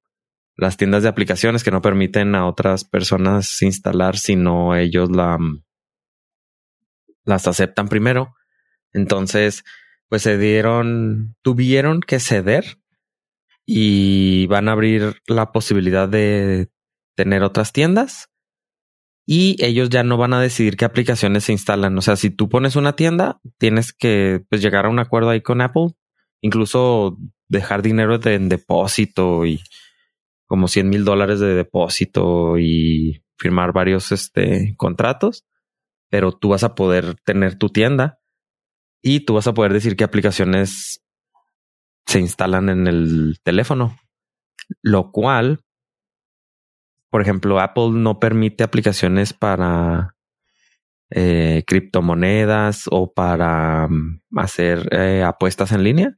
las tiendas de aplicaciones que no permiten a otras personas instalar si no ellos la, las aceptan primero. Entonces, pues se dieron, tuvieron que ceder y van a abrir la posibilidad de tener otras tiendas y ellos ya no van a decidir qué aplicaciones se instalan. O sea, si tú pones una tienda, tienes que pues, llegar a un acuerdo ahí con Apple, incluso dejar dinero en depósito y como 100 mil dólares de depósito y firmar varios este, contratos, pero tú vas a poder tener tu tienda y tú vas a poder decir qué aplicaciones se instalan en el teléfono, lo cual por ejemplo, Apple no permite aplicaciones para eh, criptomonedas o para mm, hacer eh, apuestas en línea,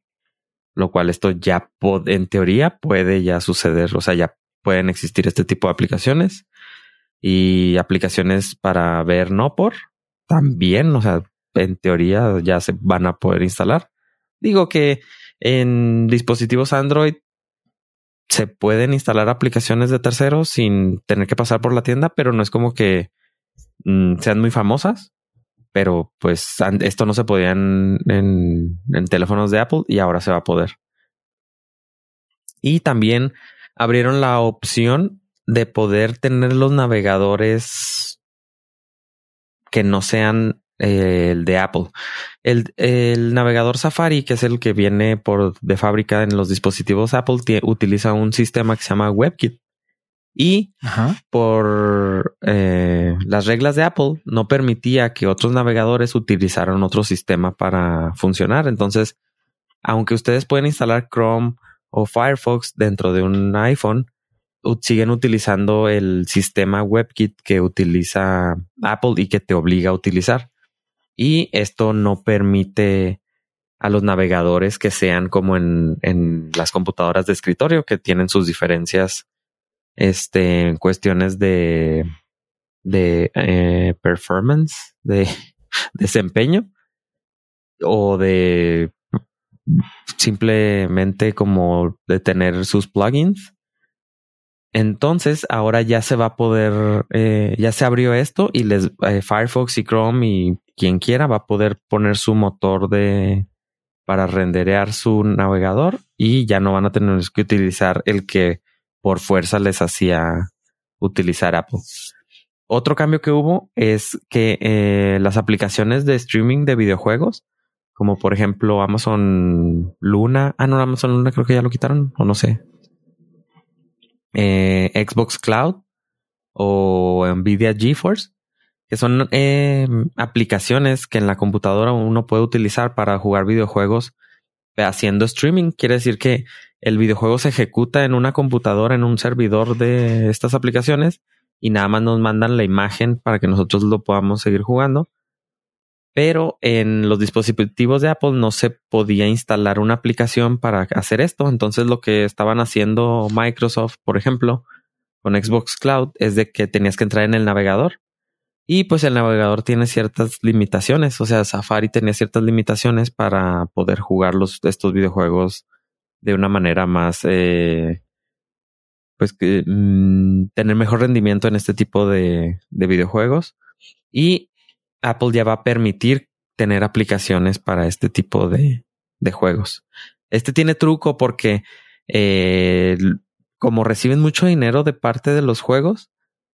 lo cual esto ya en teoría puede ya suceder, o sea, ya pueden existir este tipo de aplicaciones y aplicaciones para ver no por también, o sea, en teoría ya se van a poder instalar. Digo que en dispositivos Android se pueden instalar aplicaciones de terceros sin tener que pasar por la tienda, pero no es como que mm, sean muy famosas. Pero pues esto no se podía en, teléfonos de Apple y ahora se va a poder. Y también abrieron la opción de poder tener los navegadores que no sean el de Apple. El, el navegador Safari, que es el que viene por de fábrica en los dispositivos Apple, utiliza un sistema que se llama WebKit. Y Ajá. por eh, las reglas de Apple no permitía que otros navegadores utilizaran otro sistema para funcionar. Entonces, aunque ustedes pueden instalar Chrome o Firefox dentro de un iPhone, siguen utilizando el sistema WebKit que utiliza Apple y que te obliga a utilizar. Y esto no permite a los navegadores que sean como en, en las computadoras de escritorio, que tienen sus diferencias este, en cuestiones de, de eh, performance, de desempeño o de simplemente como de tener sus plugins. Entonces ahora ya se va a poder, eh, ya se abrió esto y les eh, Firefox y Chrome y quien quiera va a poder poner su motor de para renderear su navegador y ya no van a tener que utilizar el que por fuerza les hacía utilizar Apple. Otro cambio que hubo es que eh, las aplicaciones de streaming de videojuegos, como por ejemplo Amazon Luna, ah no, Amazon Luna creo que ya lo quitaron o no sé, eh, Xbox Cloud o Nvidia GeForce, que son eh, aplicaciones que en la computadora uno puede utilizar para jugar videojuegos haciendo streaming. Quiere decir que el videojuego se ejecuta en una computadora, en un servidor de estas aplicaciones y nada más nos mandan la imagen para que nosotros lo podamos seguir jugando. Pero en los dispositivos de Apple no se podía instalar una aplicación para hacer esto. Entonces lo que estaban haciendo Microsoft, por ejemplo, con Xbox Cloud es de que tenías que entrar en el navegador. Y pues el navegador tiene ciertas limitaciones. O sea, Safari tenía ciertas limitaciones para poder jugar los, estos videojuegos de una manera más, eh, pues que mm, tener mejor rendimiento en este tipo de, de videojuegos. Y Apple ya va a permitir tener aplicaciones para este tipo de, juegos. Este tiene truco porque eh, como reciben mucho dinero de parte de los juegos,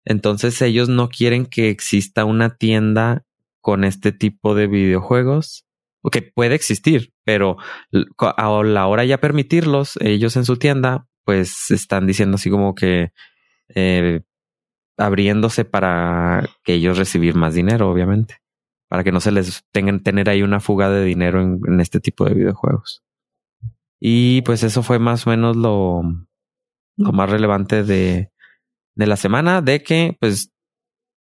entonces ellos no quieren que exista una tienda con este tipo de videojuegos, que puede existir, pero a la hora ya permitirlos, ellos en su tienda, pues están diciendo así como que eh, abriéndose para que ellos recibir más dinero, obviamente, para que no se les tengan tener ahí una fuga de dinero en, en este tipo de videojuegos. Y pues eso fue más o menos lo, lo más relevante de, de la semana, de que pues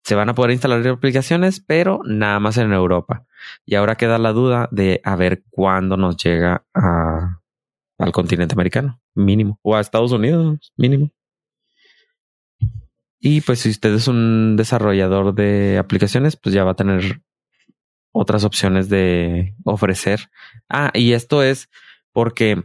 se van a poder instalar aplicaciones, pero nada más en Europa. Y ahora queda la duda de a ver cuándo nos llega a, al continente americano, mínimo, o a Estados Unidos, mínimo. Y pues si usted es un desarrollador de aplicaciones, pues ya va a tener otras opciones de ofrecer. Ah, y esto es porque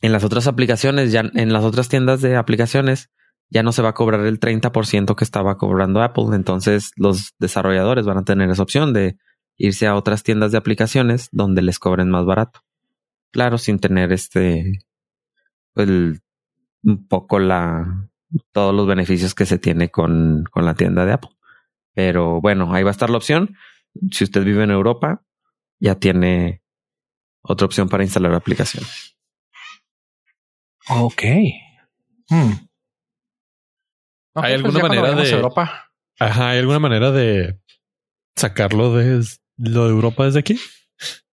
en las otras aplicaciones, ya en las otras tiendas de aplicaciones, ya no se va a cobrar el 30% que estaba cobrando Apple. Entonces los desarrolladores van a tener esa opción de irse a otras tiendas de aplicaciones donde les cobren más barato. Claro, sin tener este, el, un poco la, todos los beneficios que se tiene con, con la tienda de Apple. Pero bueno, ahí va a estar la opción. Si usted vive en Europa, ya tiene otra opción para instalar aplicaciones. Ok. Hmm. ¿Hay alguna manera de Europa? Ajá, ¿hay alguna manera de sacarlo de lo de Europa desde aquí?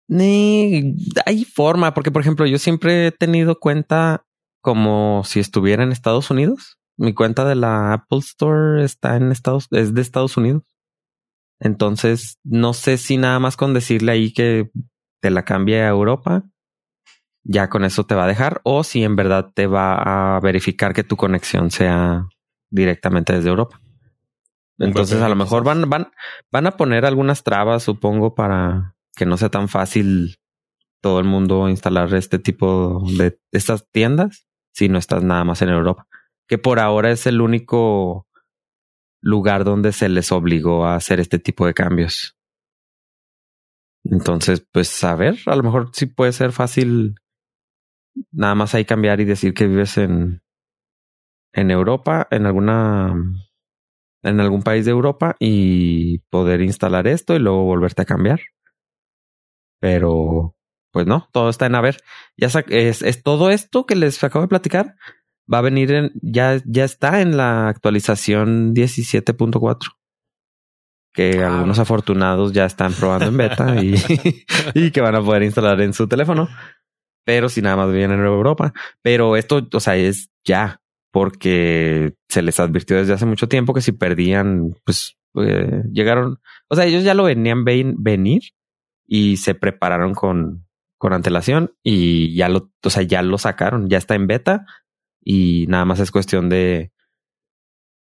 Ni hay forma, porque por ejemplo, yo siempre he tenido cuenta como si estuviera en Estados Unidos. Mi cuenta de la Apple Store está en Estados, es de Estados Unidos. Entonces, no sé si nada más con decirle ahí que te la cambie a Europa, ya con eso te va a dejar, o si en verdad te va a verificar que tu conexión sea directamente desde Europa. Entonces, a lo mejor van, van, van a poner algunas trabas, supongo, para que no sea tan fácil todo el mundo instalar este tipo de estas tiendas si no estás nada más en Europa. Que por ahora es el único lugar donde se les obligó a hacer este tipo de cambios. Entonces, pues a ver, a lo mejor sí puede ser fácil nada más ahí cambiar y decir que vives en, en Europa, en alguna, en algún país de Europa y poder instalar esto y luego volverte a cambiar. Pero, pues no, todo está en a ver. Ya es, es todo esto que les acabo de platicar. Va a venir en, ya, ya está en la actualización 17.4 que algunos afortunados ya están probando en beta y, y, que van a poder instalar en su teléfono. Pero si nada más vienen en Europa. Pero esto, o sea, es ya porque se les advirtió desde hace mucho tiempo que si perdían, pues eh, llegaron, o sea, ellos ya lo venían venir y se prepararon con, con antelación y ya lo, o sea, ya lo sacaron, ya está en beta y nada más es cuestión de,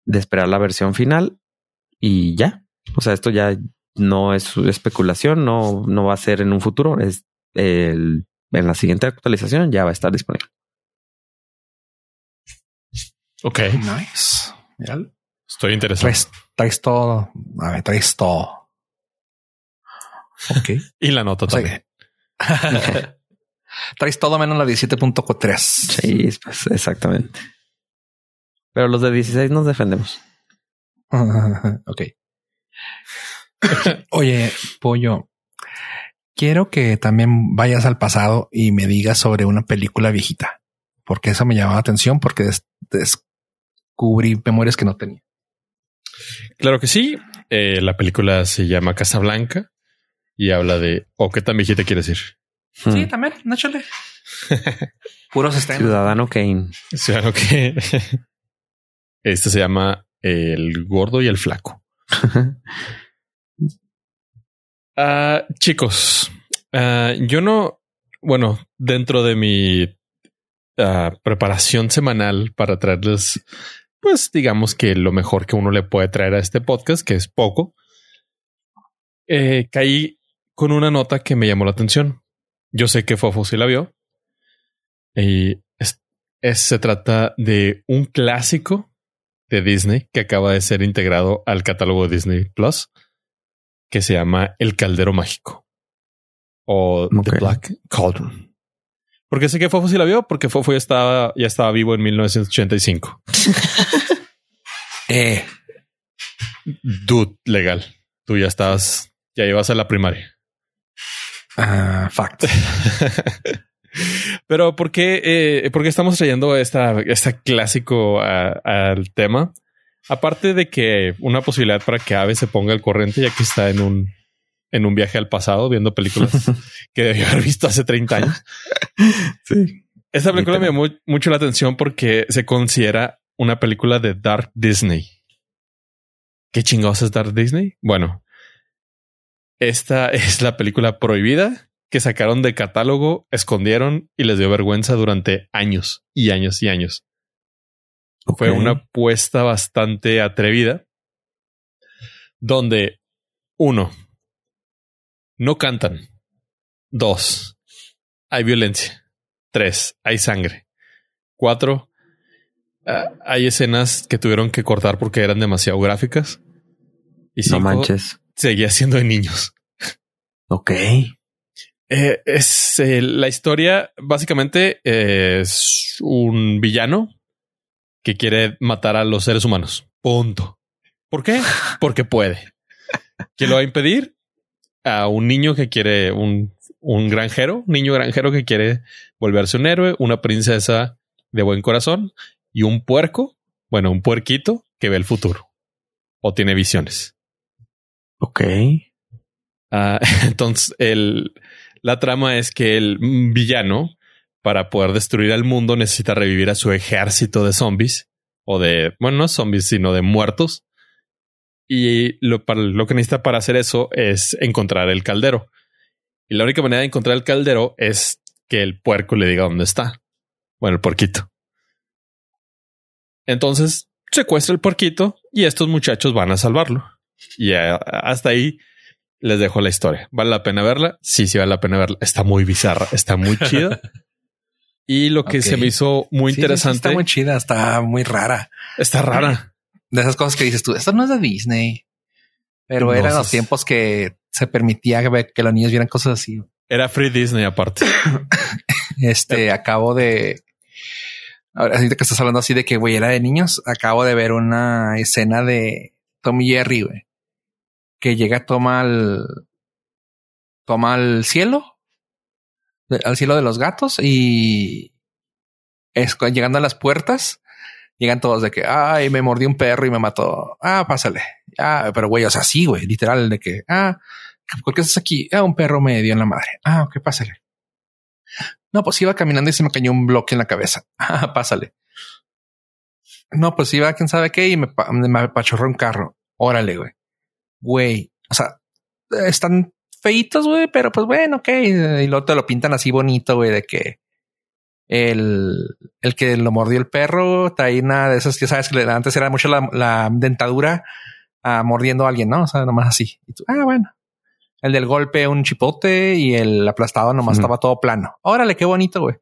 de esperar la versión final y ya. O sea, esto ya no es especulación, no, no va a ser en un futuro, es el, en la siguiente actualización ya va a estar disponible. Ok. Nice. Estoy interesado. Traes, todo. A ver, traes todo. Ok. y la nota también. traes todo menos la 17.3. Sí, pues exactamente. Pero los de 16 nos defendemos. ok. Oye, pollo, quiero que también vayas al pasado y me digas sobre una película viejita, porque eso me llamaba la atención porque descubrí memorias que no tenía. Claro que sí. Eh, la película se llama Casablanca y habla de o qué tan viejita quieres decir. Sí, hmm. también, náchale. Puros estrenos. Ciudadano Kane. Ciudadano Kane. Este se llama El Gordo y el Flaco. uh, chicos, uh, yo no, bueno, dentro de mi uh, preparación semanal para traerles pues digamos que lo mejor que uno le puede traer a este podcast, que es poco, eh, caí con una nota que me llamó la atención. Yo sé que Fofo sí la vio. Y se trata de un clásico de Disney que acaba de ser integrado al catálogo de Disney Plus, que se llama El Caldero Mágico o The Black Cauldron. Porque sé que Fofo sí la vio, porque Fofo ya estaba, ya estaba vivo en 1985. eh. Dude, legal. Tú ya estabas, ya ibas a la primaria. Ah, fact. Pero ¿por qué, eh, ¿por qué estamos trayendo esta, este clásico al tema? Aparte de que una posibilidad para que Ave se ponga al corriente, ya que está en un, en un viaje al pasado viendo películas que debió haber visto hace 30 años. Sí. Esta película me llamó mucho la atención porque se considera una película de Dark Disney. ¿Qué chingados es Dark Disney? Bueno, esta es la película prohibida que sacaron de catálogo, escondieron y les dio vergüenza durante años y años y años. Fue una apuesta bastante atrevida donde uno, No cantan. Dos. Hay violencia. Tres. Hay sangre. Cuatro. ah, hay escenas que tuvieron que cortar porque eran demasiado gráficas. Y No cinco, manches. seguía siendo de niños. Ok. Eh, es eh, la historia básicamente eh, es un villano que quiere matar a los seres humanos. Punto. ¿Por qué? Porque puede. ¿Quién lo va a impedir? A un niño que quiere un, un granjero, un niño granjero que quiere volverse un héroe, una princesa de buen corazón y un puerco, bueno, un puerquito que ve el futuro o tiene visiones. Ok. Ah, entonces, el, la trama es que el villano, para poder destruir al mundo, necesita revivir a su ejército de zombies o de, bueno, no zombies, sino de muertos. Y lo, para, lo que necesita para hacer eso es encontrar el caldero. Y la única manera de encontrar el caldero es que el puerco le diga dónde está. Bueno, el puerquito. Entonces secuestra el puerquito y estos muchachos van a salvarlo. Y hasta ahí les dejo la historia. ¿Vale la pena verla? Sí, sí vale la pena verla. Está muy bizarra, está muy chida. Y lo que se me hizo muy Sí, sí, sí, interesante, está muy chida, está muy rara. está rara. De esas cosas que dices tú, esto no es de Disney. Pero No, eran los tiempos que se permitía que, los niños vieran cosas así. Era Free Disney aparte. Este, acabo de... Ahora, ahorita que estás hablando así de que, güey, era de niños, acabo de ver una escena de Tom y Jerry, güey. Que llega, toma al... Toma al cielo. Al cielo de los gatos y... Es, llegando a las puertas, llegan todos de que, ay, me mordió un perro y me mató. Ah, pásale. Ah, pero güey, o sea, sí, güey, literal, de que, ah, ¿por qué estás aquí? Ah, un perro me dio en la madre. Ah, ok, pásale. No, pues iba caminando y se me cayó un bloque en la cabeza. Ah, pásale. No, pues iba quién sabe qué y me, me apachorró un carro. Órale, güey. Güey, o sea, están feitos, güey, pero pues bueno, ok. Y luego te lo pintan así bonito, güey, de que el, el que lo mordió el perro trae una de esas que sabes que antes era mucho la, la dentadura ah, mordiendo a alguien, ¿no? O sea, nomás así. Y tú, ah, bueno. El del golpe, un chipote y el aplastado nomás estaba todo plano. Órale, qué bonito, güey.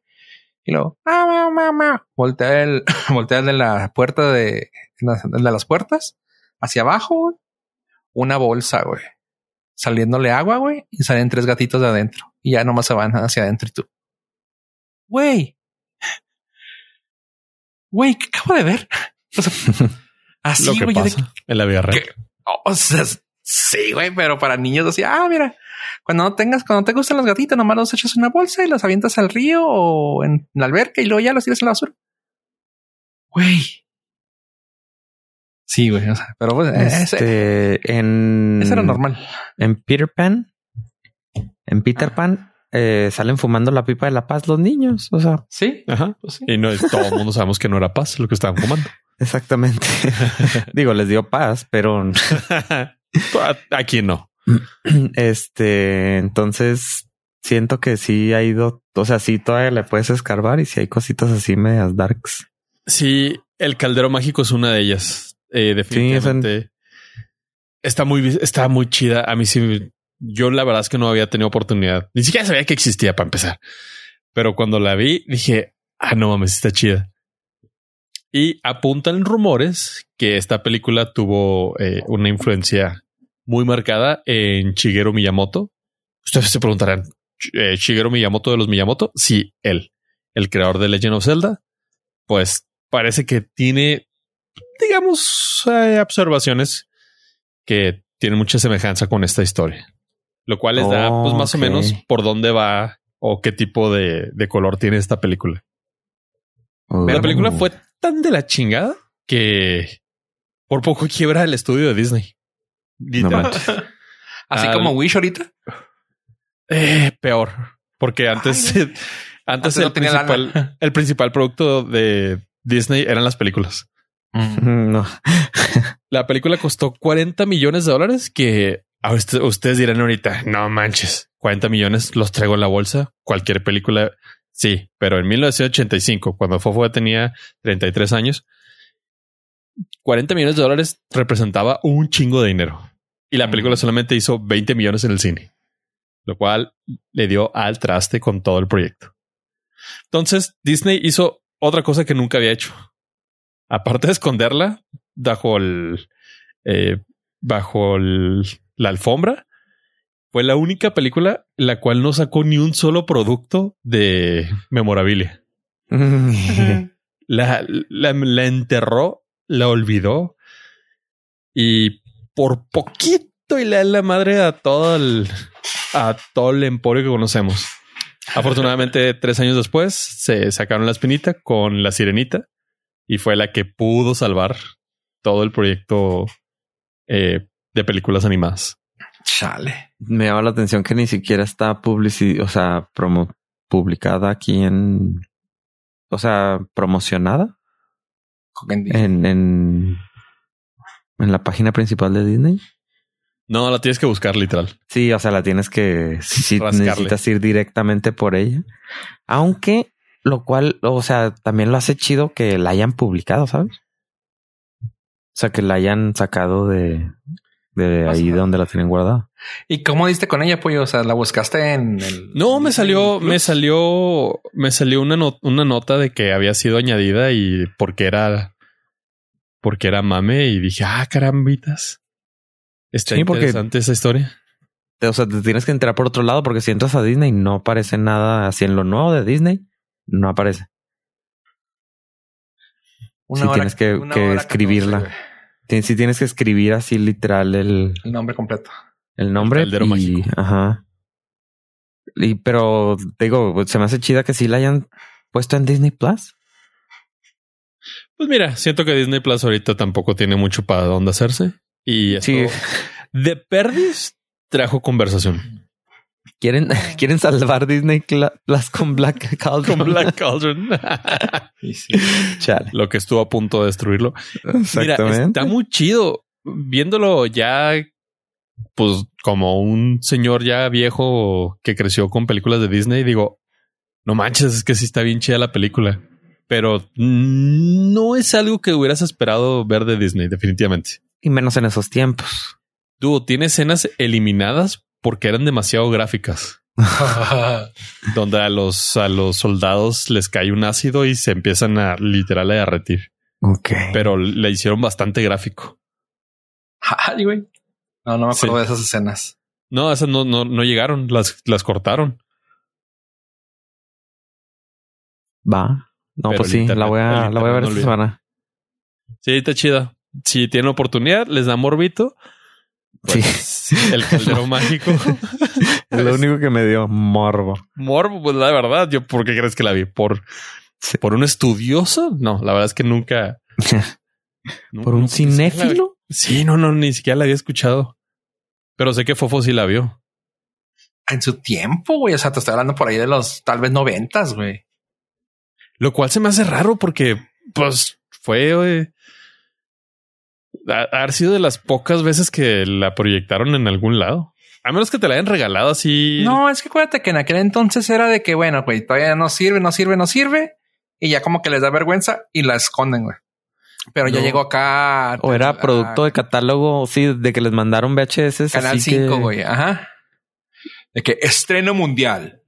Y luego, ah, ma, ma, ma. Voltea el, voltea el de la puerta de, el de las puertas hacia abajo, güey. Una bolsa, güey. Saliéndole agua, güey. Y salen tres gatitos de adentro. Y ya nomás se van hacia adentro y tú. Güey. Güey, ¿qué acabo de ver? O sea, así, lo que güey. yo de pasa en la vida o sea, sí, güey, pero para niños así, ah, mira, cuando no tengas, cuando te gustan los gatitos, nomás los echas en una bolsa y los avientas al río o en la alberca y luego ya los tiras en la basura. Güey. Sí, güey, o sea, pero pues, ese, Este, en, ese era normal. En Peter Pan, en Peter Pan, eh, salen fumando la pipa de la paz los niños. O sea, Sí, Ajá. pues sí. Y no es todo el mundo sabemos que no era paz lo que estaban fumando. exactamente. Digo, les dio paz, pero Aquí no. este, entonces siento que sí ha ido, o sea, sí todavía le puedes escarbar y si hay cositas así medias darks. Sí, el caldero mágico es una de ellas. Eh, definitivamente. Está muy, está muy chida. A mí sí, yo la verdad es que no había tenido oportunidad. Ni siquiera sabía que existía para empezar. Pero cuando la vi, dije, ah, no mames, está chida. Y apuntan rumores que esta película tuvo eh, una influencia muy marcada en Shigeru Miyamoto. Ustedes se preguntarán, eh, ¿Shigeru Miyamoto de los Miyamoto? Sí, él, el creador de Legend of Zelda. Pues parece que tiene, digamos, eh, observaciones que tienen mucha semejanza con esta historia. Lo cual les da, pues, más o menos por dónde va o qué tipo de, de color tiene esta película. La película Uh, fue tan de la chingada que por poco quiebra el estudio de Disney. No. Así Al- como Wish ahorita. Eh, peor, porque antes, antes, Antes el, no tenía principal, lana. el principal producto de Disney eran las películas. Mm. No, La película costó 40 millones de dólares que usted- ustedes dirán ahorita, no manches, 40 millones los traigo en la bolsa. Cualquier película, sí, pero en 1985, cuando Fofo tenía 33 años, 40 millones de dólares representaba un chingo de dinero. Y la película Mm. solamente hizo 20 millones en el cine. lo cual le dio al traste con todo el proyecto. Entonces Disney hizo otra cosa que nunca había hecho. Aparte de esconderla bajo el, eh, bajo la alfombra, fue la única película la cual no sacó ni un solo producto de memorabilia. la, la, enterró, la olvidó y por poquito y le da la madre a todo el, a todo el emporio que conocemos. Afortunadamente, tres años después se sacaron la espinita con la sirenita y fue la que pudo salvar todo el proyecto eh, de películas animadas. Chale. Me llama la atención que ni siquiera está publicidad, o sea, promo publicada aquí en, o sea, promocionada en, en, en la página principal de Disney. No, la tienes que buscar literal. Sí, o sea, la tienes que si necesitas ir directamente por ella. Aunque lo cual, o sea, también lo hace chido que la hayan publicado, ¿sabes? O sea, que la hayan sacado de, de ahí de donde la tienen guardada. ¿Y cómo diste con ella, pollo? O sea, la buscaste en el. No, me salió, me salió, me salió una, una nota de que había sido añadida y porque era, porque era mame y dije, ah, carambitas. Está interesante esa historia. o sea, te tienes que entrar por otro lado porque si entras a Disney no aparece nada así en lo nuevo de Disney. No aparece. Una tienes que, escribirla. Si tienes que escribir así literal el, el nombre completo. El nombre. El y, mágico. Ajá. Y pero digo, se me hace chida que sí la hayan puesto en Disney Plus. Pues mira, siento que Disney Plus ahorita tampoco tiene mucho para dónde hacerse. Y sí. de Perdis trajo conversación. Quieren, quieren salvar Disney Plus con Black Cauldron. Con Black Cauldron. Lo que estuvo a punto de destruirlo. Mira, está muy chido viéndolo ya, pues como un señor ya viejo que creció con películas de Disney. Digo, no manches, es que sí está bien chida la película, pero no es algo que hubieras esperado ver de Disney, definitivamente. Y menos en esos tiempos. Tú tiene escenas eliminadas porque eran demasiado gráficas. donde a los, a los soldados les cae un ácido y se empiezan a literal a derretir. Ok. Pero le hicieron bastante gráfico. Ay, güey. No, no me acuerdo de esas escenas. No, esas no, no, no llegaron, las, las cortaron. Va. No, pues sí, la voy a, la voy a ver esta semana. Sí, está chida si tienen oportunidad, les da morbito. Pues, el caldero mágico. es lo único que me dio morbo. Morbo, pues la verdad, yo por qué crees que la vi? ¿Por, por un estudioso? No, la verdad es que nunca. ¿Por un cinéfilo? Sí, no, no, ni siquiera la había escuchado. Pero sé que Fofo sí la vio. En su tiempo, güey. O sea, te estoy hablando por ahí de los tal vez noventas, güey. Lo cual se me hace raro porque, pues, fue, güey ha, sido de las pocas veces que la proyectaron en algún lado. A menos que te la hayan regalado así. No, es que acuérdate que en aquel entonces era de que, bueno, güey, todavía no sirve, no sirve, no sirve. Y ya como que les da vergüenza y la esconden, güey. Pero ya llegó acá. O era producto de catálogo, sí, de que les mandaron VHS. Canal 5, güey. Ajá. De que estreno mundial.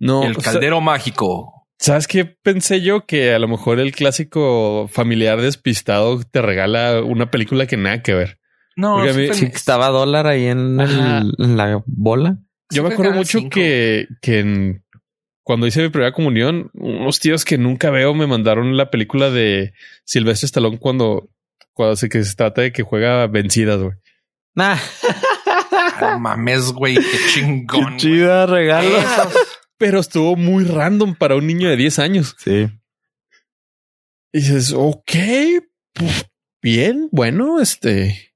No. El caldero mágico. ¿Sabes qué pensé yo? Que a lo mejor el clásico familiar despistado te regala una película que nada que ver. No, sí, estaba dólar ahí en, la bola. Yo me acuerdo mucho que, que cuando hice mi primera comunión, unos tíos que nunca veo me mandaron la película de Silvestre Stallone cuando, cuando se, que se trata de que juega vencidas, güey. Nah. no mames, güey, qué chingón. Qué chida regalo pero estuvo muy random para un niño de 10 años. Sí. Y dices, ok, pues, bien, bueno, este,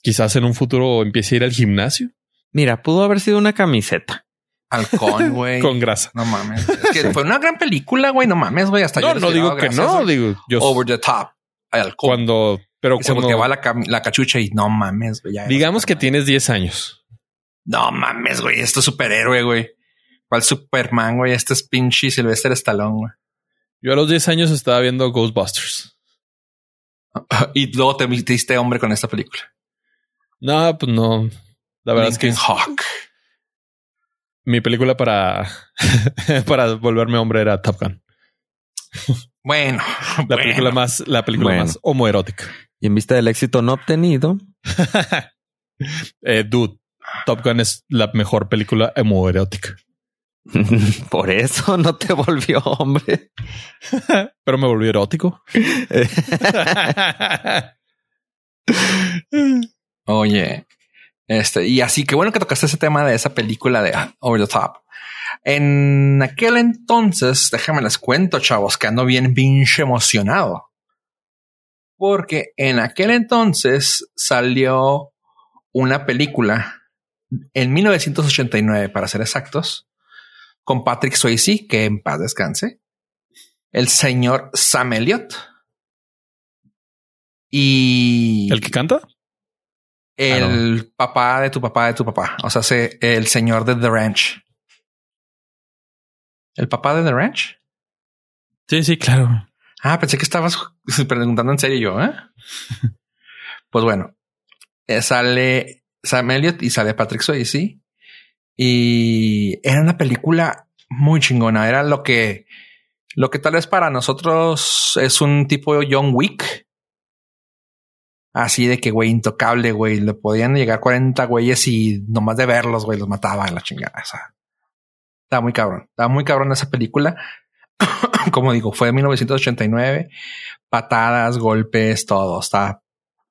quizás en un futuro empiece a ir al gimnasio. Mira, pudo haber sido una camiseta. Halcón, güey. Con grasa. No mames. Es que fue una gran película, güey. No mames, güey. Hasta no, yo no digo que no. Digo, yo over the top. Halcón. Cuando, pero cuando que va la, la, cachucha y no mames, güey. Digamos que tienes 10 años. No mames, güey. Esto es superhéroe, güey. ¿Cuál Superman, güey? Este es pinche Sylvester Stallone, güey. Yo a los 10 años estaba viendo Ghostbusters. y luego te diste hombre con esta película. No, pues no. La verdad es que Hawk. Mi película para, para volverme hombre era Top Gun. Bueno, La bueno. película más, la película Bueno. más homoerótica. Y en vista del éxito no obtenido, Eh, dude, Top Gun es la mejor película homoerótica. por eso no te volvió hombre. Pero me volvió erótico. Oye, este, y así que bueno que tocaste ese tema de esa película de Over the Top. En aquel entonces, déjame les cuento, chavos, que ando bien pinche emocionado. Porque en aquel entonces salió una película en 1989, para ser exactos, con Patrick Swayze, que en paz descanse, el señor Sam Elliott y ¿El que canta? el papá de tu papá de tu papá. O sea, se- el señor de The Ranch. ¿El papá de The Ranch? Sí, sí, claro. Ah, pensé que estabas preguntando en serio yo, ¿eh? pues bueno, eh, sale Sam Elliott y sale Patrick Swayze. Y era una película muy chingona. Era lo que, lo que tal vez para nosotros es un tipo John Wick. Así de que, güey, intocable, güey. Le podían llegar 40 güeyes y nomás de verlos, güey, los mataba la chingada. O sea, estaba muy cabrón. Estaba muy cabrón esa película. Como digo, fue de 1989. Patadas, golpes, todo. Está,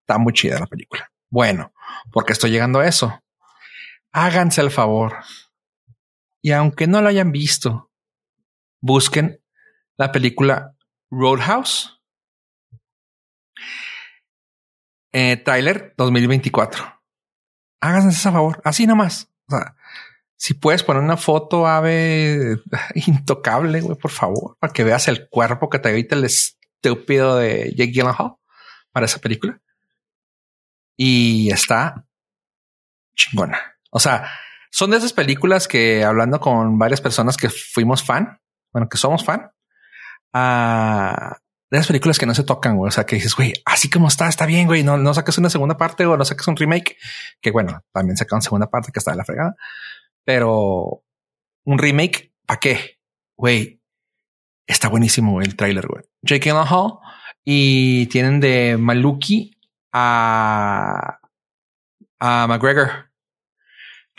está muy chida la película. Bueno, porque estoy llegando a eso. Háganse el favor. Y aunque no lo hayan visto, busquen la película Roadhouse. Eh, Tyler 2024. Háganse ese favor, así nomás. O sea, si puedes poner una foto ave intocable, güey, por favor, para que veas el cuerpo que te evita el estúpido de Jake Gyllenhaal para esa película. Y está chingona. O sea, son de esas películas que hablando con varias personas que fuimos fan, bueno, que somos fan, ah, de esas películas que no se tocan, güey. O sea, que dices, güey, así como está, está bien, güey. No, no saques una segunda parte o no saques un remake, que bueno, también sacaron segunda parte que está de la fregada, pero un remake, ¿para qué? Güey, está buenísimo el tráiler, güey. Jake Gyllenhaal y tienen de Maluki a, a McGregor,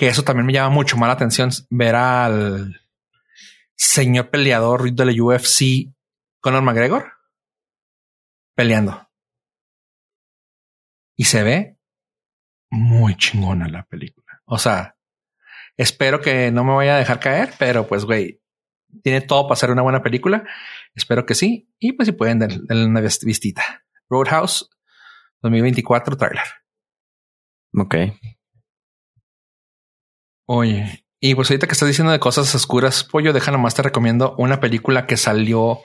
que eso también me llama mucho más la atención ver al señor peleador de la UFC, Conor McGregor, peleando. Y se ve muy chingona la película. O sea, espero que no me vaya a dejar caer, pero pues, güey, tiene todo para ser una buena película. Espero que sí. Y pues si pueden, den- denle una vis- vistita. Roadhouse 2024 trailer. Ok. Oye, y pues ahorita que estás diciendo de cosas oscuras, pollo, deja nomás te recomiendo una película que salió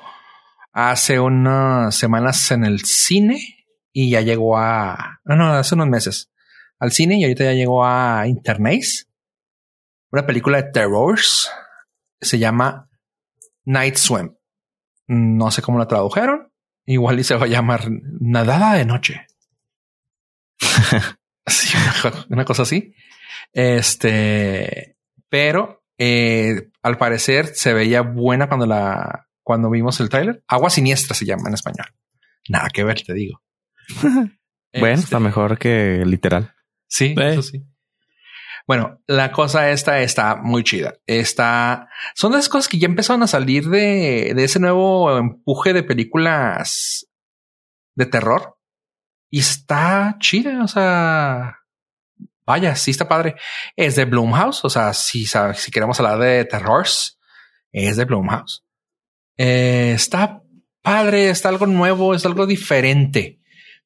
hace unas semanas en el cine y ya llegó a, no, no, hace unos meses al cine y ahorita ya llegó a Internet. Una película de terrors. Se llama Night Swim. No sé cómo la tradujeron. Igual y se va a llamar Nadada de Noche. Sí, una, una cosa así. Este, pero eh, al parecer se veía buena cuando la cuando vimos el tráiler. Agua siniestra se llama en español. Nada que ver, te digo. Bueno, Este, está mejor que literal. Sí, Eh. eso sí. Bueno, la cosa esta está muy chida. Está, son de esas cosas que ya empezaron a salir de, de ese nuevo empuje de películas de terror y está chida. O sea, vaya, sí está padre. Es de Blumhouse. O sea, si, si queremos hablar de terrors, es de Blumhouse. Eh, está padre, está algo nuevo, es algo diferente.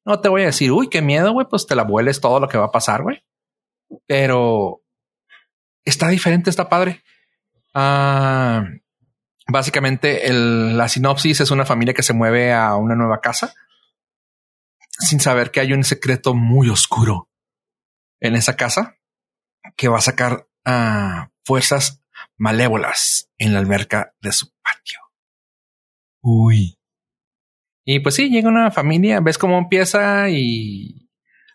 No te voy a decir, uy, qué miedo, güey, pues te la vueles todo lo que va a pasar, güey. Pero está diferente, está padre. Ah, básicamente, el- la sinopsis es una familia que se mueve a una nueva casa sin saber que hay un secreto muy oscuro en esa casa que va a sacar a fuerzas malévolas en la alberca de su patio. Uy. Y pues sí, llega una familia, ves cómo empieza y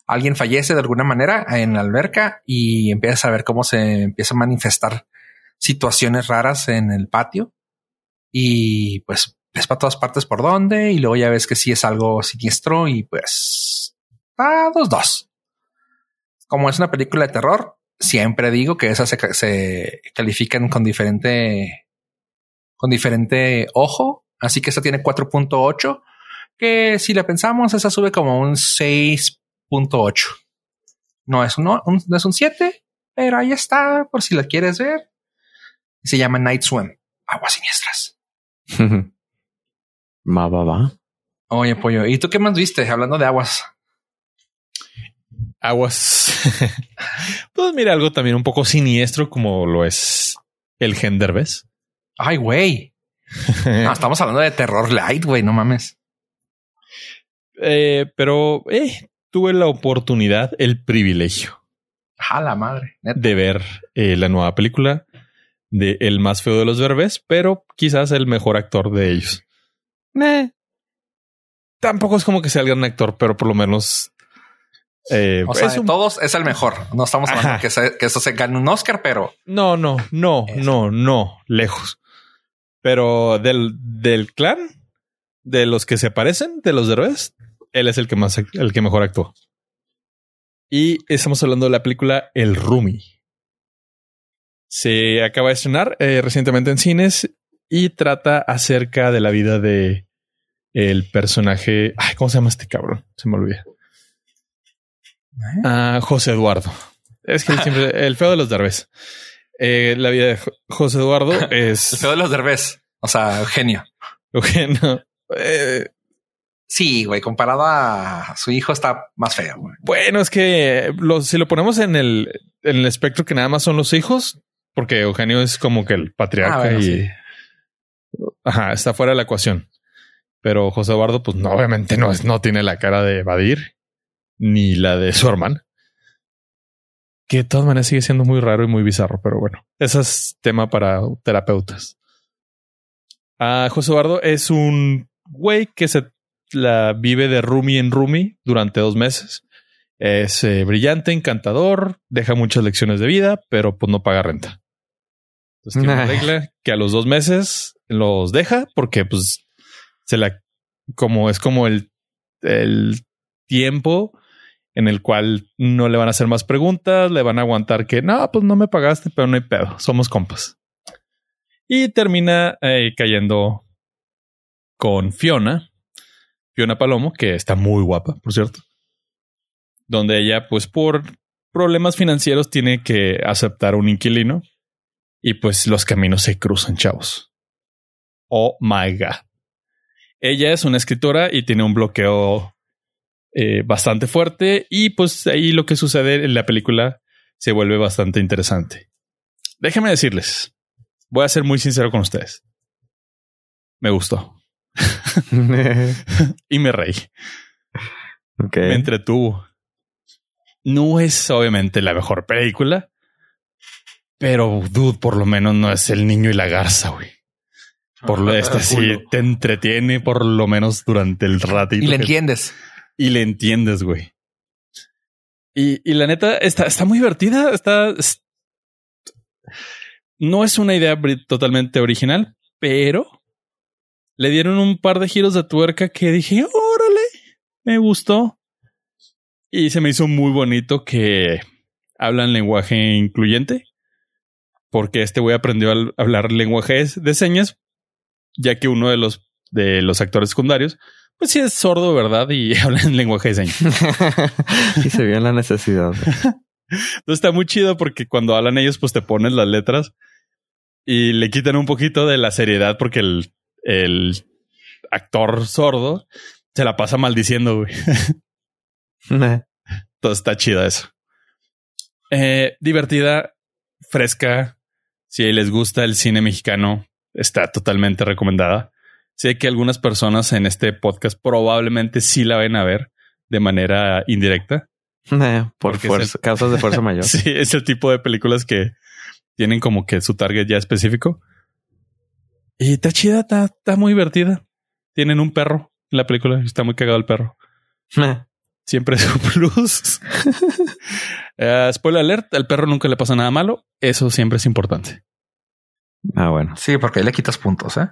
alguien fallece de alguna manera en la alberca y empiezas a ver cómo se empieza a manifestar situaciones raras en el patio y pues ves para todas partes por dónde y luego ya ves que sí es algo siniestro y pues a dos dos. Como es una película de terror, siempre digo que esas se, se califican con diferente con diferente ojo, así que esta tiene 4.8 que si la pensamos esa sube como un 6.8. No es un, no es un 7, pero ahí está por si la quieres ver. Se llama Night Swim, aguas siniestras. Va, va, va. Oye, pollo, ¿y tú qué más viste hablando de aguas? Aguas. pues mira, algo también un poco siniestro como lo es el Genderbes. Ay, güey. no, estamos hablando de terror light, güey, no mames. Eh, pero eh, tuve la oportunidad, el privilegio. A la madre. De ver eh, la nueva película de El más feo de los verbes, pero quizás el mejor actor de ellos. Tampoco es como que sea el gran actor, pero por lo menos. Eh, o sea, de todos es el mejor. No estamos hablando que, que, eso se gane un Oscar, pero. No, no, no, no, no, lejos. Pero del, del clan, de los que se parecen, de los derbés, él es el que más, el que mejor actuó. Y estamos hablando de la película El Rumi. Se acaba de estrenar eh, recientemente en cines y trata acerca de la vida de el personaje. Ay, ¿cómo se llama este cabrón? Se me olvida. ¿Eh? Ah, José Eduardo. Es que siempre el feo de los derbés. Eh, la vida de José Eduardo es el feo de los derbés. O sea, Eugenio. Eugenio. Eh, Sí, güey, comparado a su hijo está más feo. Bueno, es que si lo ponemos en el, en el espectro que nada más son los hijos, porque Eugenio es como que el patriarca ah, y ajá, está fuera de la ecuación. Pero José Eduardo, pues no, obviamente no es, no tiene la cara de evadir ni la de su hermana. Que de todas maneras sigue siendo muy raro y muy bizarro, pero bueno, ese es tema para terapeutas. Ah, José Eduardo es un güey que se la vive de Rumi en Rumi durante dos meses. Es eh, brillante, encantador, deja muchas lecciones de vida, pero pues no paga renta. Entonces tiene una regla que a los dos meses los deja porque pues se la como es como el, el tiempo en el cual no le van a hacer más preguntas, le van a aguantar que no, pues no me pagaste, pero no hay pedo, somos compas. Y termina eh, cayendo con Fiona, Fiona Palomo, que está muy guapa, por cierto. Donde ella, pues por problemas financieros, tiene que aceptar un inquilino. Y pues los caminos se cruzan, chavos. Oh my God. Ella es una escritora y tiene un bloqueo eh, bastante fuerte. Y pues ahí lo que sucede en la película se vuelve bastante interesante. Déjenme decirles, voy a ser muy sincero con ustedes. Me gustó. y me reí. Me entretuvo. No es obviamente la mejor película, pero dude, por lo menos no es el niño y la garza, güey. Por lo este sí te entretiene por lo menos durante el ratito. Y le entiendes. Y le entiendes, güey. Y, y, la neta está, está muy divertida. Está. No es una idea totalmente original, pero le dieron un par de giros de tuerca que dije, órale, me gustó. Y se me hizo muy bonito que hablan lenguaje incluyente, porque este güey aprendió a hablar lenguaje de señas, ya que uno de los, de los actores secundarios, pues sí es sordo, ¿verdad? Y habla en lenguaje de señas. y se vio la necesidad. Entonces está muy chido porque cuando hablan ellos, pues te ponen las letras y le quitan un poquito de la seriedad porque el, el actor sordo se la pasa maldiciendo, güey. Entonces está chida eso. Eh, divertida, fresca. Si les gusta el cine mexicano, está totalmente recomendada. Sé que algunas personas en este podcast probablemente sí la ven a ver de manera indirecta. por causas de fuerza mayor. sí, es el tipo de películas que tienen como que su target ya específico. Y está chida, está, muy divertida. Tienen un perro en la película. Está muy cagado el perro. Siempre es un plus. uh, spoiler alert, al perro nunca le pasa nada malo. Eso siempre es importante. Ah, bueno. Sí, porque ahí le quitas puntos, ¿eh?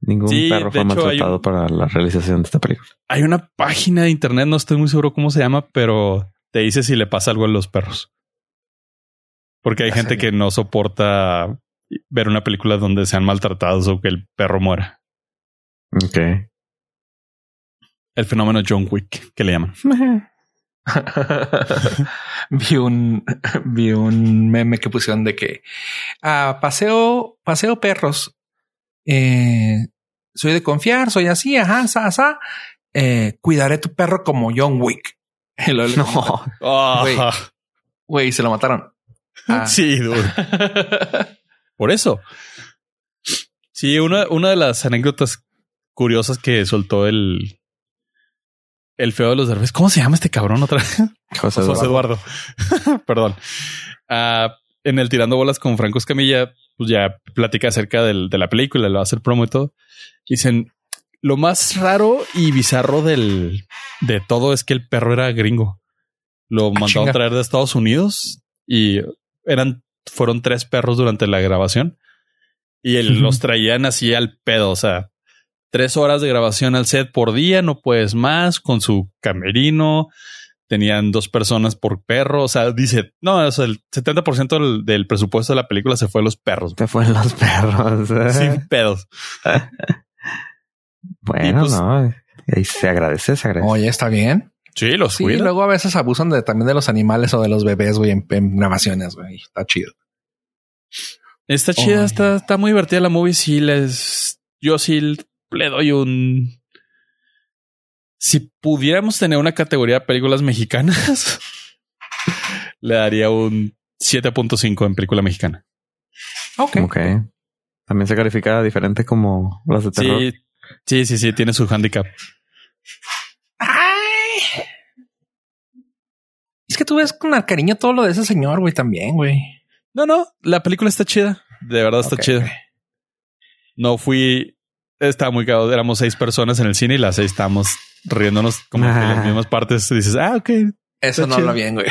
Ningún Sí, perro fue hecho, maltratado un- para la realización de esta película. Hay una página de internet, no estoy muy seguro cómo se llama, pero te dice si le pasa algo a los perros. Porque hay Ya gente sé. que no soporta ver una película donde sean maltratados o que el perro muera. Ok. El fenómeno John Wick, que le llaman. vi un vi un meme que pusieron de que ah, paseo paseo perros eh, soy de confiar soy así ajá sa, eh, cuidaré tu perro como John Wick No. Güey. Ah, güey se lo mataron Ah. Sí, dude. Por eso. Sí, una, una de las anécdotas curiosas que soltó el, el feo de los derbes. ¿Cómo se llama este cabrón otra vez? José José Eduardo. Perdón. Ah, en el Tirando Bolas con Franco Escamilla, pues ya platica acerca del- de la película, le va a hacer promo y todo. Dicen, lo más raro y bizarro del, de todo es que el perro era gringo. Lo mandaron chinga. traer de Estados Unidos y eran, fueron tres perros durante la grabación y Ujú. los traían así al pedo. O sea, tres horas de grabación al set por día, no puedes más con su camerino. Tenían dos personas por perro. O sea, dice, no, o sea, el 70% del, del presupuesto de la película se fue a los perros. Te fueron los perros. Sin pedos. Bueno, Y pues- no. Ahí se agradece, se agradece. oye está bien Sí, los sí cuidan. luego a veces abusan de también de los animales o de los bebés güey en, en grabaciones güey está chido Está chida, está, está muy divertida la movie. Sí, les, yo sí le doy un. Si pudiéramos tener una categoría de películas mexicanas, le daría un 7.5 en película mexicana. ok Ok. También se califica diferente como las de terror. Sí, sí, sí, sí, tiene su handicap. Ay. Es que tú ves con el cariño todo lo de ese señor, güey, también, güey. No, no, la película está chida. De verdad está chida. No fui, estaba muy cagado. Éramos seis personas en el cine y las seis estábamos riéndonos como que Ah. las mismas partes. Dices, ah, ok. Eso no habla bien, güey.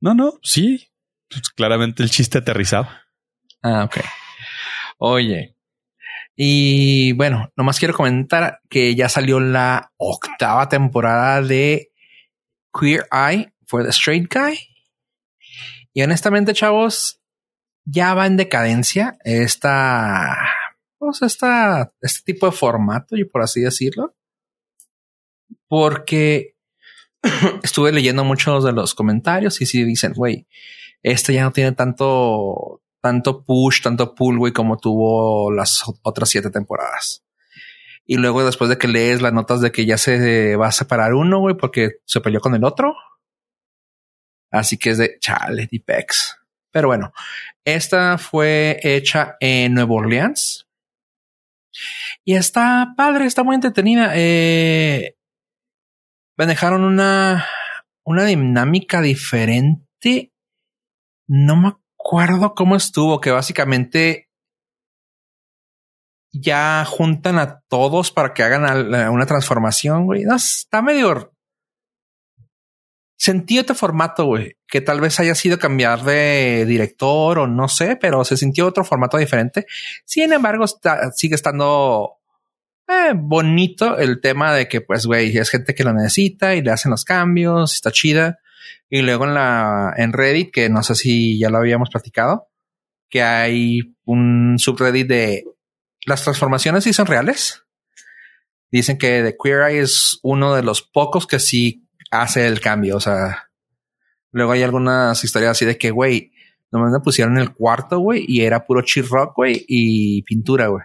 No, no, sí. Pues claramente el chiste aterrizado. Ah, ok. Oye. Y bueno, nomás quiero comentar que ya salió la octava temporada de Queer Eye for the Straight Guy. Y honestamente, chavos, ya va en decadencia esta, pues esta, este tipo de formato, y por así decirlo. Porque estuve leyendo muchos de los comentarios y sí dicen, güey, este ya no tiene tanto, tanto push, tanto pull, güey, como tuvo las otras siete temporadas. Y luego después de que lees las notas de que ya se va a separar uno, güey, porque se peleó con el otro. Así que es de chale, Dipex. Pero bueno, esta fue hecha en Nueva Orleans. Y está padre, está muy entretenida. Eh, manejaron una, una dinámica diferente. No me acuerdo cómo estuvo, que básicamente ya juntan a todos para que hagan una transformación, güey. No, está medio... Sentí otro formato, güey, que tal vez haya sido cambiar de director o no sé, pero se sintió otro formato diferente. Sin embargo, sigue estando eh, bonito el tema de que, pues, güey, es gente que lo necesita y le hacen los cambios, está chida. Y luego en la en Reddit, que no sé si ya lo habíamos platicado, que hay un subreddit de las transformaciones sí son reales. Dicen que The Queer Eye es uno de los pocos que sí hace el cambio. O sea, luego hay algunas historias así de que, güey, nomás me pusieron el cuarto, güey, y era puro rock, güey, y pintura, güey.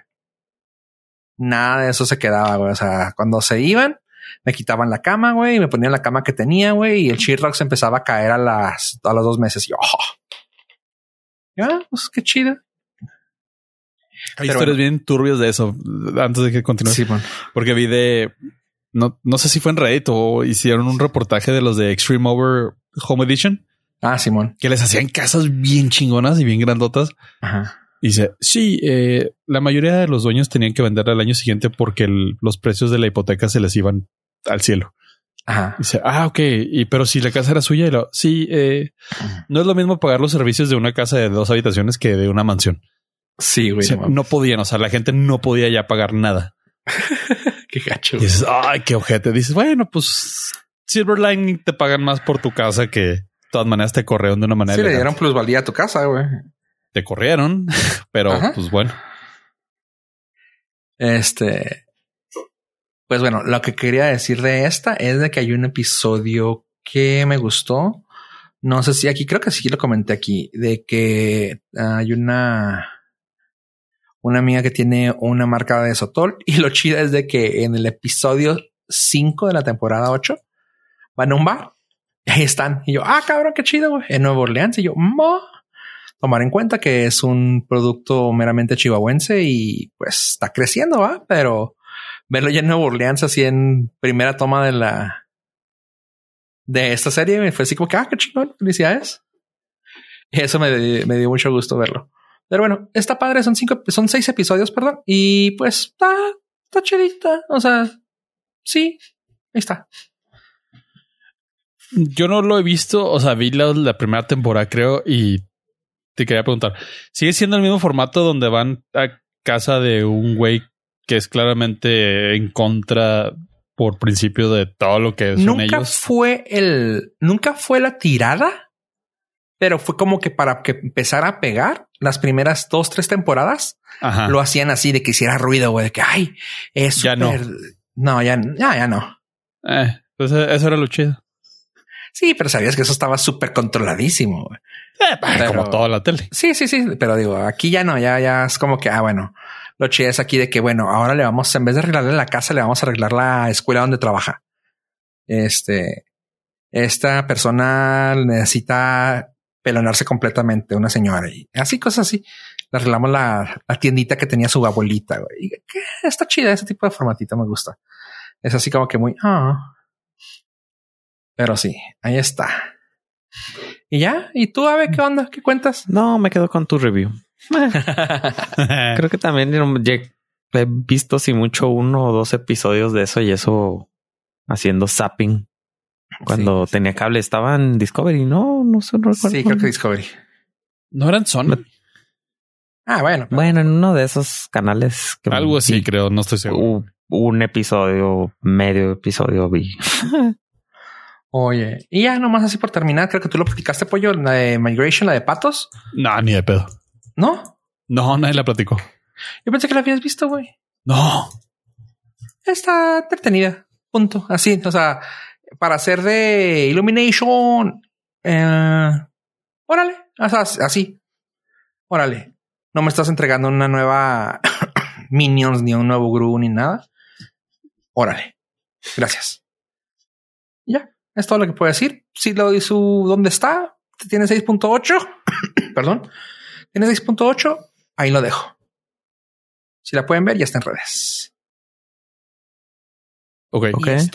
Nada de eso se quedaba, güey. O sea, cuando se iban, me quitaban la cama, güey, y me ponían la cama que tenía, güey, y el rock se empezaba a caer a las, a los dos meses. Y yo, oh. ya, pues qué chido. Hay Pero historias bien turbias de eso antes de que continúe. bueno. Porque vi de no, no sé si fue en Reddit o hicieron un reportaje de los de Extreme Over Home Edition Ah, Simón. que les hacían casas bien chingonas y bien grandotas. Ajá. Dice, sí, eh, la mayoría de los dueños tenían que vender al año siguiente porque el- los precios de la hipoteca se les iban al cielo. Ajá. Dice, ah, ok, y pero si la casa era suya, y lo, sí, eh, no es lo mismo pagar los servicios de una casa de dos habitaciones que de una mansión. Sí, güey. O sea, no podían, o sea, la gente no podía ya pagar nada. Qué gacho. Y dices, ay, qué ojete. Dices, bueno, pues Silverline te pagan más por tu casa que de todas maneras te corrieron de una manera. Sí, le dieron plusvalía a tu casa, güey. Te corrieron, pero Ajá. pues bueno. Este. Pues bueno, lo que quería decir de esta es de que hay un episodio que me gustó. No sé si aquí, creo que sí lo comenté aquí, de que hay una, una amiga que tiene una marca de Sotol y lo chido es de que en el episodio 5 de la temporada 8 van a un bar y ahí están. Y yo, ah, cabrón, qué chido, güey. En Nueva Orleans. Y yo, ma. Tomar en cuenta que es un producto meramente chihuahuense y pues está creciendo, va, pero verlo ya en Nueva Orleans así en primera toma de la de esta serie me fue así como que ah, qué chingón, felicidades. Y eso me, me dio mucho gusto verlo. Pero bueno, está padre, son cinco, son seis episodios, perdón, y pues está, está chidita. O sea, sí, ahí está. Yo no lo he visto, o sea, vi la, la primera temporada, creo, y te quería preguntar, ¿sigue siendo el mismo formato donde van a casa de un güey que es claramente en contra por principio de todo lo que son nunca ellos? fue el, nunca fue la tirada, pero fue como que para que empezara a pegar las primeras dos, tres temporadas, Ajá. lo hacían así de que hiciera ruido, güey, de que ay, es Ya no. no, ya, ya, ya no. Eh, pues eh, eso era lo chido. Sí, pero sabías que eso estaba súper controladísimo. güey. Eh, Pero- Como toda la tele. Sí, sí, sí, pero digo, aquí ya no, ya, ya es como que, ah, bueno, lo chido es aquí de que, bueno, ahora le vamos, en vez de arreglarle la casa, le vamos a arreglar la escuela donde trabaja. Este, esta persona necesita pelonarse completamente, una señora y así cosas así. Le arreglamos la, la tiendita que tenía su abuelita. güey. Y que está chida ese tipo de formatito, me gusta. Es así como que muy, ah. Pero sí, ahí está. Y ya, y tú, Ave, ¿qué onda? ¿Qué cuentas? No, me quedo con tu review. Creo que también he visto si mucho uno o dos episodios de eso y eso haciendo zapping. Cuando Sí. tenía cable estaba en Discovery. No, no sé, no recuerdo. Sí, creo que Discovery. no eran Sony. Ah, bueno. pero- Bueno, en uno de esos canales. Que Algo así, vi creo. No estoy seguro. un episodio, medio episodio vi. Oye, y ya nomás así por terminar, creo que tú lo platicaste, pollo, la de Migration, la de patos, No, ni de pedo. ¿no? No, nadie la platicó. Yo pensé que la habías visto, güey. No. Está entretenida. Punto. Así, o sea, para hacer de Illumination. eh, órale. O sea, así. Órale. No me estás entregando una nueva Minions, ni un nuevo Gru, ni nada. Órale. Gracias. Es todo lo que puedo decir. Si lo di su dónde está, tiene 6.8. Perdón. Tiene 6.8. Ahí lo dejo. Si la pueden ver, ya está en redes. Ok. Ok. Y es.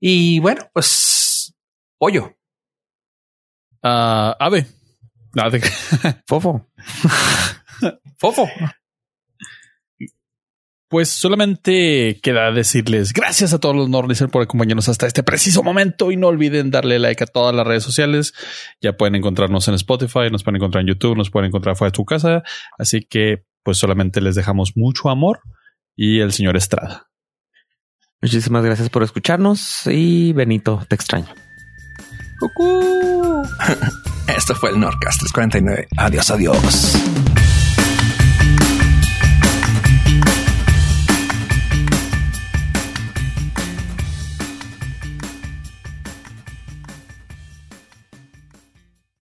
Y bueno, pues pollo. Ah, ave. Nada de- Fofo. Fofo. Pues solamente queda decirles gracias a todos los Norlicer por acompañarnos hasta este preciso momento y no olviden darle like a todas las redes sociales. Ya pueden encontrarnos en Spotify, nos pueden encontrar en YouTube, nos pueden encontrar fuera de tu casa. Así que pues solamente les dejamos mucho amor y el señor Estrada. Muchísimas gracias por escucharnos y Benito, te extraño. Cucú. Esto fue el Nordcast 349. Adiós, adiós.